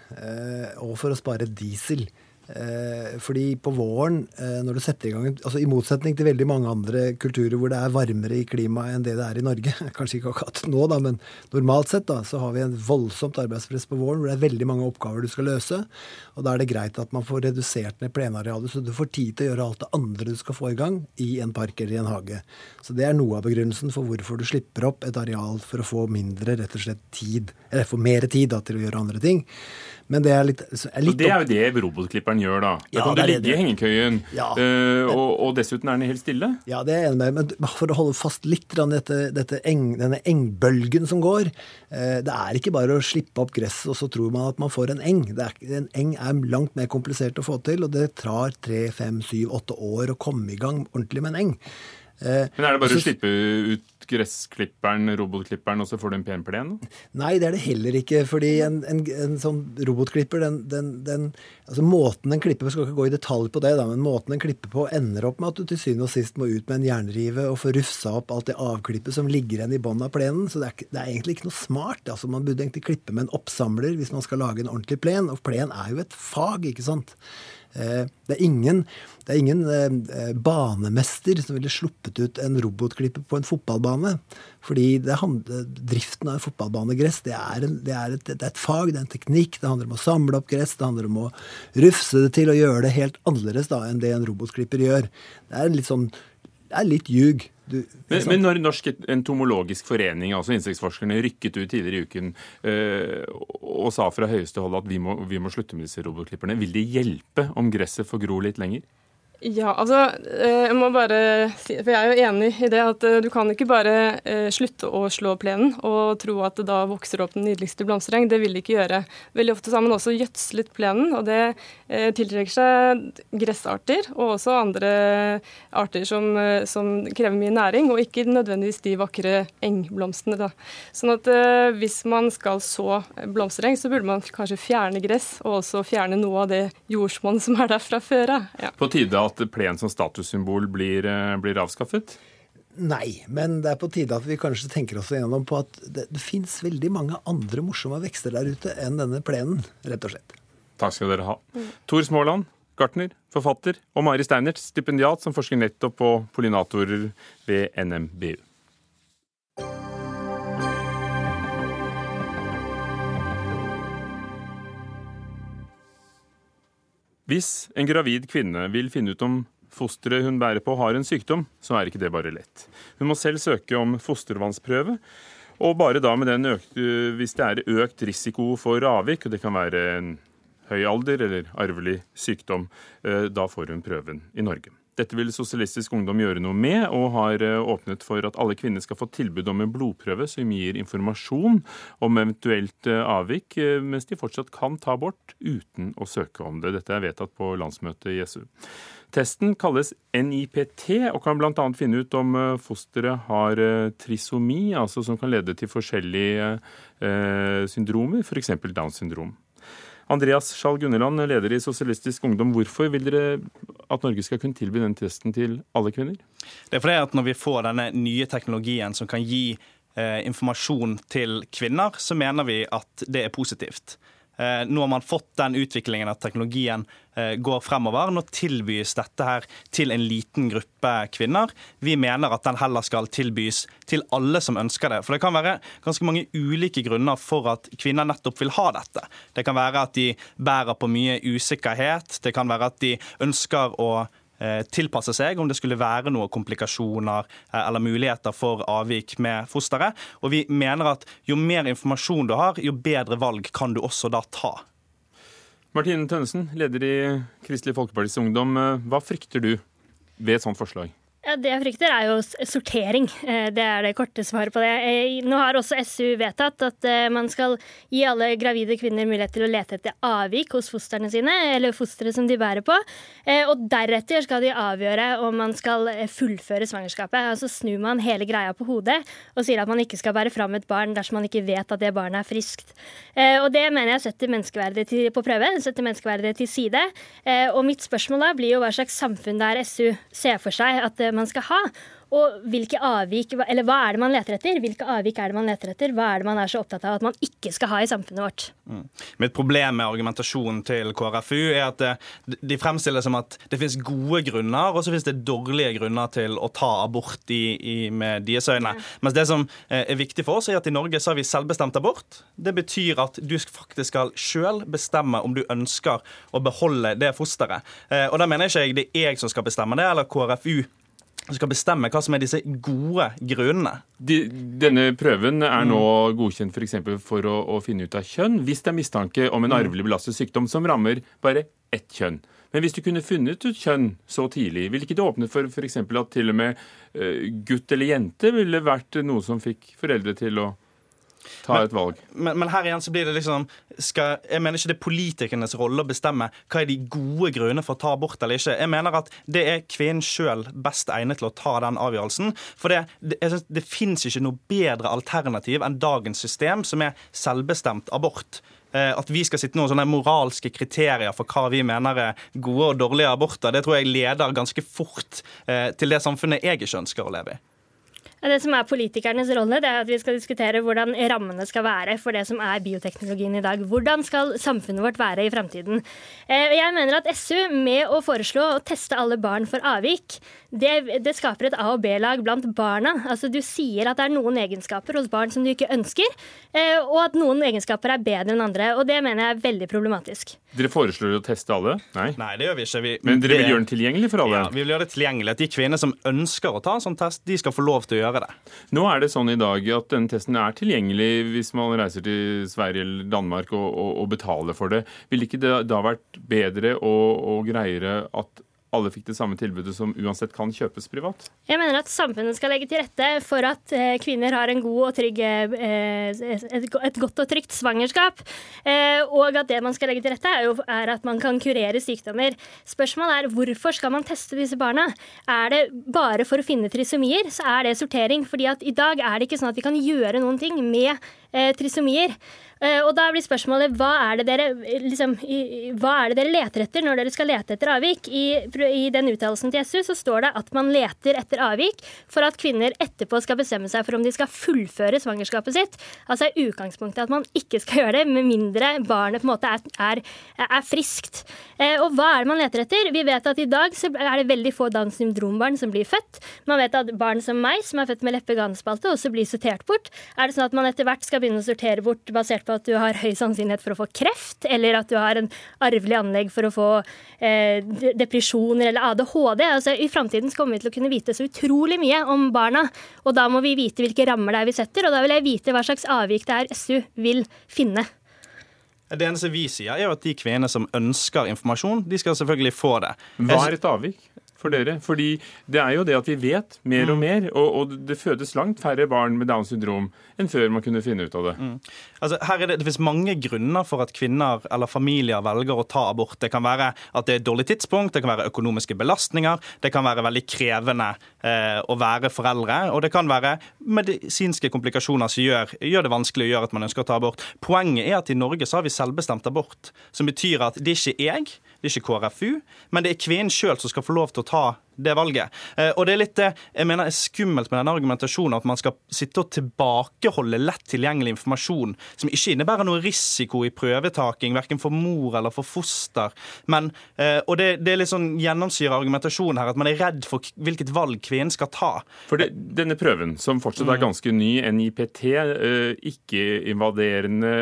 Og for å spare diesel. Eh, fordi på våren, eh, når du setter i gang altså I motsetning til veldig mange andre kulturer hvor det er varmere i klimaet enn det det er i Norge, kanskje ikke akkurat nå, da, men normalt sett da, så har vi en voldsomt arbeidspress på våren hvor det er veldig mange oppgaver du skal løse. Og da er det greit at man får redusert ned plenarealet, så du får tid til å gjøre alt det andre du skal få i gang i en park eller i en hage. Så det er noe av begrunnelsen for hvorfor du slipper opp et areal for å få mindre, rett og slett tid, eller få mer tid da, til å gjøre andre ting. Men det er litt, er litt Det er jo det robotklipperen gjør, da. Da ja, kan du ligge i hengekøyen, ja, men, og, og, dessuten er den helt stille. Ja, det er jeg enig med. Men for å holde fast litt dette, dette eng, denne engbølgen som går uh, Det er ikke bare å slippe opp gresset, og så tror man at man får en eng. Er, en eng er langt mer komplisert å få til, og det tar tre, fem, syv, åtte år å komme i gang ordentlig med en eng. Uh, Men er det bare å slippe ut gressklipperen, robotklipperen, og så får du en pen plen? Nei, det er det heller ikke. fordi en, en, en sånn robotklipper, den, den, den, altså Måten den klipper på, skal ikke gå i detalj på det, da, men måten den klipper på, ender opp med at du til syvende og sist må ut med en jernrive og få rufsa opp alt det avklippet som ligger igjen i bånn av plenen. Så det er, det er, egentlig ikke noe smart. altså Man burde egentlig klippe med en oppsamler hvis man skal lage en ordentlig plen. Og plen er jo et fag, ikke sant. Eh, det er ingen, det er ingen eh, banemester som ville sluppet ut en robotklipper på en fotballbane. Fordi handler, driften av fotballbanegress det er, en, det, er et, det er, et, fag, det er en teknikk. Det handler om å samle opp gress, det handler om å rufse det til og gjøre det helt annerledes da enn det en robotklipper gjør. Det er litt sånn det er litt ljug. Du, men, men, når Norsk entomologisk forening, altså insektforskerne, rykket ut tidligere i uken øh, og sa fra høyeste hold at vi må, vi må slutte med disse robotklipperne, vil det hjelpe om gresset får gro litt lenger? Ja, altså eh, jeg må bare si, For jeg er jo enig i det at eh, du kan ikke bare eh, slutte å slå plenen og tro at det da vokser opp den nydeligste blomstereng. Det vil det ikke gjøre. Veldig ofte så har man også gjødslet plenen, og det tiltrekker seg gressarter og også andre arter som, som, krever mye næring, og ikke nødvendigvis de vakre engblomstene. Da. Sånn at hvis man skal så blomstereng, så burde man kanskje fjerne gress, og også fjerne noe av det jordsmonnet som er der fra før av. Ja. Plen som statussymbol blir, eh, blir avskaffet? Nei, men det er på tide at vi kanskje tenker oss igjennom på at det, det fins veldig mange andre morsomme vekster der ute enn denne plenen, rett og slett. Takk skal dere ha. Mm. Tor Småland, gartner, forfatter, og Mari Steinert, stipendiat som forsker nettopp på pollinatorer ved NMBU. Hvis en gravid kvinne vil finne ut om fosteret hun bærer på har en sykdom, så er ikke det bare lett. Hun må selv søke om fostervannsprøve, og bare da med den økte, hvis det er økt risiko for avvik, og det kan være en høy alder eller arvelig sykdom, eh, da får hun prøven i Norge. Dette vil Sosialistisk Ungdom gjøre noe med, og har eh, åpnet for at alle kvinner skal få tilbud om en blodprøve som gir informasjon om eventuelt eh, avvik, eh, mens de fortsatt kan ta abort uten å søke om det. Dette er vedtatt på landsmøtet i SU. Testen kalles NIPT og kan bl.a. finne ut om fosteret har trisomi, altså som kan lede til forskjellige eh, syndromer, f.eks. Downs syndrom. Andreas Schall Gunneland, leder i Sosialistisk Ungdom. Hvorfor vil dere at Norge skal kunne tilby den testen til alle kvinner? Det er fordi at når vi får denne nye teknologien som kan gi eh, informasjon til kvinner, så mener vi at det er positivt. Eh, nå har man fått den utviklingen at teknologien eh, går fremover. Nå tilbys dette her til en liten gruppe kvinner. Vi mener at den heller skal tilbys til alle som ønsker det. For det kan være ganske mange ulike grunner for at kvinner nettopp vil ha dette. Det kan være at de bærer på mye usikkerhet. Det kan være at de ønsker å tilpasse seg om det skulle være noen komplikasjoner eh, eller muligheter for avvik med fosteret. Og vi mener at jo mer informasjon du har, jo bedre valg kan du også da ta. Martine Tønnesen, leder i Kristelig Folkepartis Ungdom. Eh, hva frykter du ved et sånt forslag? Ja, Det jeg frykter, er jo sortering. Eh, det er det korte svaret på det. Eh, nå har også SU vedtatt at eh, man skal gi alle gravide kvinner mulighet til å lete etter avvik hos fostrene sine, eller fostre som de bærer på. Og deretter skal de avgjøre om man skal fullføre svangerskapet. Altså snur man hele greia på hodet og sier at man ikke skal bære fram et barn dersom man ikke vet at det barnet er friskt. Og det mener jeg setter menneskeverdet på prøve, setter menneskeverdet til side. Og mitt spørsmål da blir jo hva slags samfunn der SU ser for seg at man skal ha. Og hvilke avvik, eller hva er det man leter etter? Hvilke avvik er det man leter etter? Hva er det man er så opptatt av at man ikke skal ha i samfunnet vårt? Mm. Mitt problem med argumentasjonen til KrFU er at de fremstiller det som at det finnes gode grunner, og så finnes det dårlige grunner til å ta abort i, i, med deres øyne. Ja. Mens det som eh, er viktig for oss, er at i Norge så har vi selvbestemt abort. Det betyr at du faktisk skal sjøl bestemme om du ønsker å beholde det fosteret. Eh, og da mener jeg ikke det er jeg som skal bestemme det, eller KrFU skal bestemme hva som er disse gode grunnene. De, denne prøven er nå godkjent f.eks. For, eksempel for å, å, finne ut av kjønn hvis det er mistanke om en mm. arvelig belastet sykdom som rammer bare ett kjønn. Men hvis du kunne funnet ut kjønn så tidlig, ville ikke det åpne for f.eks. at til og med uh, gutt eller jente ville vært noe som fikk foreldre til å Ta et valg. Men, men, her igjen så blir det liksom skal, Jeg mener ikke det er politikernes rolle å bestemme hva er de gode grunnene for å ta abort eller ikke. Jeg mener at det er kvinnen sjøl best egnet til å ta den avgjørelsen. For det, det, synes, det fins ikke noe bedre alternativ enn dagens system, som er selvbestemt abort eh, at vi skal sitte noen sånne moralske kriterier for hva vi mener er gode og dårlige aborter, det tror jeg leder ganske fort eh, til det samfunnet jeg ikke ønsker å leve i. Det som er politikernes rolle, det er at vi skal diskutere hvordan rammene skal være for det som er bioteknologien i dag. Hvordan skal samfunnet vårt være i framtiden? Eh, jeg mener at SU, med å foreslå å teste alle barn for avvik, det, det skaper et A- og B-lag blant barna. Altså Du sier at det er noen egenskaper hos barn som du ikke ønsker, eh, og at noen egenskaper er bedre enn andre. Og det mener jeg er veldig problematisk. Dere foreslår å teste alle? Nei. Nei, det gjør vi ikke. Vi, Men dere vil det- gjøre den tilgjengelig for alle? Ja, vi vil gjøre det tilgjengelig. At de kvinner som ønsker å ta en sånn test, de skal få lov til å gjøre det. Nå er det sånn i dag at denne testen er tilgjengelig hvis man reiser til Sverige eller Danmark og, og, og betaler for det. Ville ikke det da vært bedre og, og greiere at alle fikk det samme tilbudet som uansett kan kjøpes privat? Jeg mener at samfunnet skal legge til rette for at eh, kvinner har god trygg, eh, et, godt og trygt svangerskap. Eh, og at det man skal legge til rette, er, at man kan kurere sykdommer. Spørsmålet er hvorfor skal man teste disse barna? Er det bare for å finne trisomier, så er det sortering. fordi at i dag er det ikke sånn at vi kan gjøre noen ting med trisomier. Eh, Og da blir spørsmålet hva er, det dere, liksom, hva er det dere leter etter når dere skal lete etter avvik? I, I den uttalelsen til Jesus så står det at man leter etter avvik for at kvinner etterpå skal bestemme seg for om de skal fullføre svangerskapet sitt. Altså i utgangspunktet at man ikke skal gjøre det med mindre barnet på en måte er, er, er friskt. Eh, Og hva er det man leter etter? Vi vet at i dag så er det veldig få Downs syndrom-barn som blir født. Man vet at barn som meg, som er født med leppe-ganespalte, også blir sortert bort. Er det sånn at man etter hvert skal begynne å sortere bort basert på at du har høy sannsynlighet for å få kreft, eller at du har en arvelig anlegg for å få eh, depresjoner eller ADHD? Altså, I framtiden kommer vi til å kunne vite så utrolig mye om barna, og da må vi vite hvilke rammer det er vi setter, og da vil jeg vite hva slags avvik det er SU vil finne. Det eneste vi sier, er jo at de kvinnene som ønsker informasjon, de skal selvfølgelig få det. Hva er et avvik for dere? Fordi det er jo det at vi vet mer og mer, og, og det fødes langt færre barn med Downs syndrom enn før man kunne finne ut av det. Altså, her er det, det finnes mange grunner for at kvinner eller familier velger å ta abort. Det kan være at det er et dårlig tidspunkt, det kan være økonomiske belastninger, det kan være veldig krevende eh, å være foreldre, og det kan være medisinske komplikasjoner som gjør, gjør det vanskelig å gjøre at man ønsker å ta abort. Poenget er at i Norge så har vi selvbestemt abort, som betyr at det er ikke jeg, det er ikke KrFU, men det er kvinnen sjøl som skal få lov til å ta det valget. Eh, og det er litt det jeg mener er skummelt med denne argumentasjonen, at man skal sitte og tilbakeholde lett tilgjengelig informasjon som ikke innebærer noe risiko i prøvetaking, verken for mor eller for foster. Men, eh, og det, det er litt sånn gjennomsyrer argumentasjon her, at man er redd for hvilket valg kvinnen skal ta. For det, denne prøven, som fortsatt er ganske ny, NIPT, eh, ikke-invaderende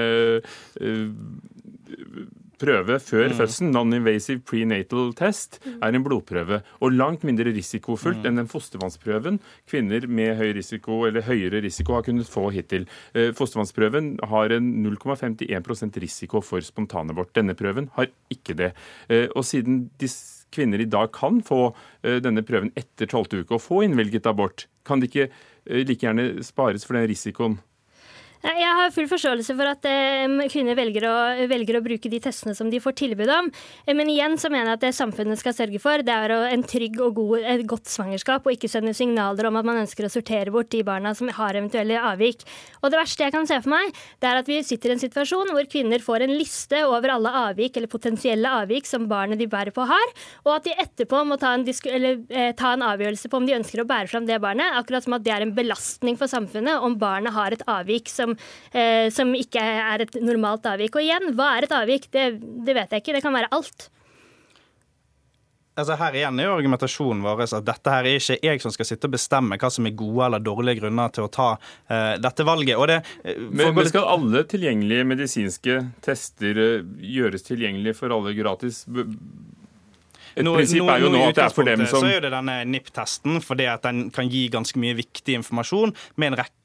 prøve før Mm. fødselen, non-invasive prenatal test, er en blodprøve. Og langt mindre risikofullt Mm. enn den fostervannsprøven kvinner med høy risiko eller høyere risiko har kunnet få hittil. Eh, Fostervannsprøven har en 0,51% risiko for spontanabort. Denne prøven har ikke det. Eh, Og siden kvinner i dag kan få eh, denne prøven etter tolvte uke og få innvilget abort, kan det ikke like gjerne spares for den risikoen? Jeg har full forståelse for at eh, kvinner velger å, velger å bruke de testene som de får tilbud om. Eh, Men igjen så mener jeg at det samfunnet skal sørge for, det er en trygg og god, et godt svangerskap, og ikke sende signaler om at man ønsker å sortere bort de barna som har eventuelle avvik. Og det verste jeg kan se for meg, det er at vi sitter i en situasjon hvor kvinner får en liste over alle avvik eller potensielle avvik som barnet de bærer på har, og at de etterpå må ta en, eller, eh, ta en avgjørelse på om de ønsker å bære fram det barnet, akkurat som at det er en belastning for samfunnet om barnet har et avvik som, eh, som ikke er et normalt avvik. Og igjen, hva er et avvik? Det, det vet jeg ikke. Det kan være alt. Altså her igjen er jo argumentasjonen vår at dette her er ikke jeg som skal sitte og bestemme hva som er gode eller dårlige grunner til å ta uh, dette valget. Og det, uh, Men, men skal alle tilgjengelige medisinske tester uh, gjøres tilgjengelig for alle gratis? Et Nå- prinsipp er jo nå nå at det er for dem som Så er det denne NIP-testen fordi at den kan gi ganske mye viktig informasjon med en rekke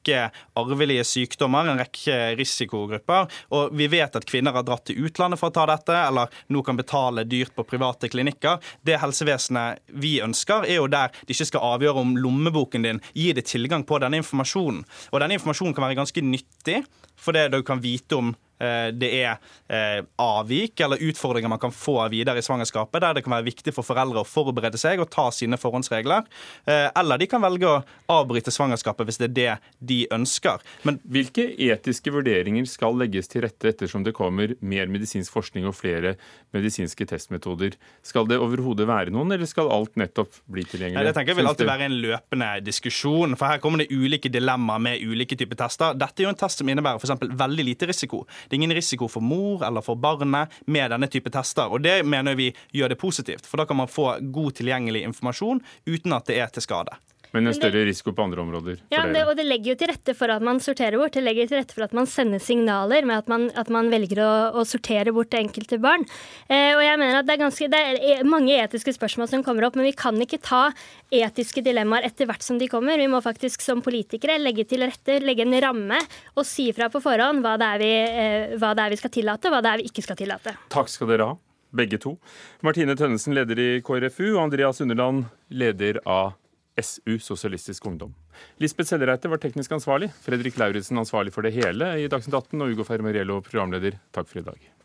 arvelige sykdommer, en rekke risikogrupper. Og vi vet at kvinner har dratt til utlandet for å ta dette, eller nå kan betale dyrt på private klinikker. Det helsevesenet vi ønsker, er jo der de ikke skal avgjøre om lommeboken din gir deg tilgang på denne informasjonen. Og denne informasjonen kan være ganske nyttig, for det du kan vite om eh, det er eh, avvik eller utfordringer man kan få videre i svangerskapet, der det kan være viktig for foreldre å forberede seg og ta sine forhåndsregler. Eh, Eller de kan velge å avbryte svangerskapet hvis det er det de ønsker. Men hvilke etiske vurderinger skal legges til rette ettersom det kommer mer medisinsk forskning og flere medisinske testmetoder? Skal det overhodet være noen, eller skal alt nettopp bli tilgjengelig? Det tenker jeg vil alltid være en løpende diskusjon, for her kommer det ulike dilemmaer med ulike typer tester. Dette er jo en test som innebærer f.eks. veldig lite risiko. Det er ingen risiko for mor eller for barnet med denne type tester, og det mener vi gjør det positivt. For da kan man få god tilgjengelig informasjon uten at det er til skade. Men en større risiko på andre områder? Ja, det, og det legger jo til rette for at man sorterer bort. Det legger til rette for at man sender signaler med at man, at man velger å, å, sortere bort det enkelte barn. Eh, og jeg mener at det er, ganske, det er mange etiske spørsmål som kommer opp, men vi kan ikke ta etiske dilemmaer etter hvert som de kommer. Vi må faktisk som politikere legge til rette, legge en ramme og si fra på forhånd hva det er vi, eh, hva det er vi skal tillate, og hva det er vi ikke skal tillate. Takk skal dere ha begge to. Martine Tønnesen, leder i KrFU, og Andreas Underland, leder av SU, Sosialistisk Ungdom. Lisbeth Sellereite var teknisk ansvarlig, Fredrik Lauritzen ansvarlig for det hele i Dagsnytt 18, og Ugo Fermariello programleder. Takk for i dag.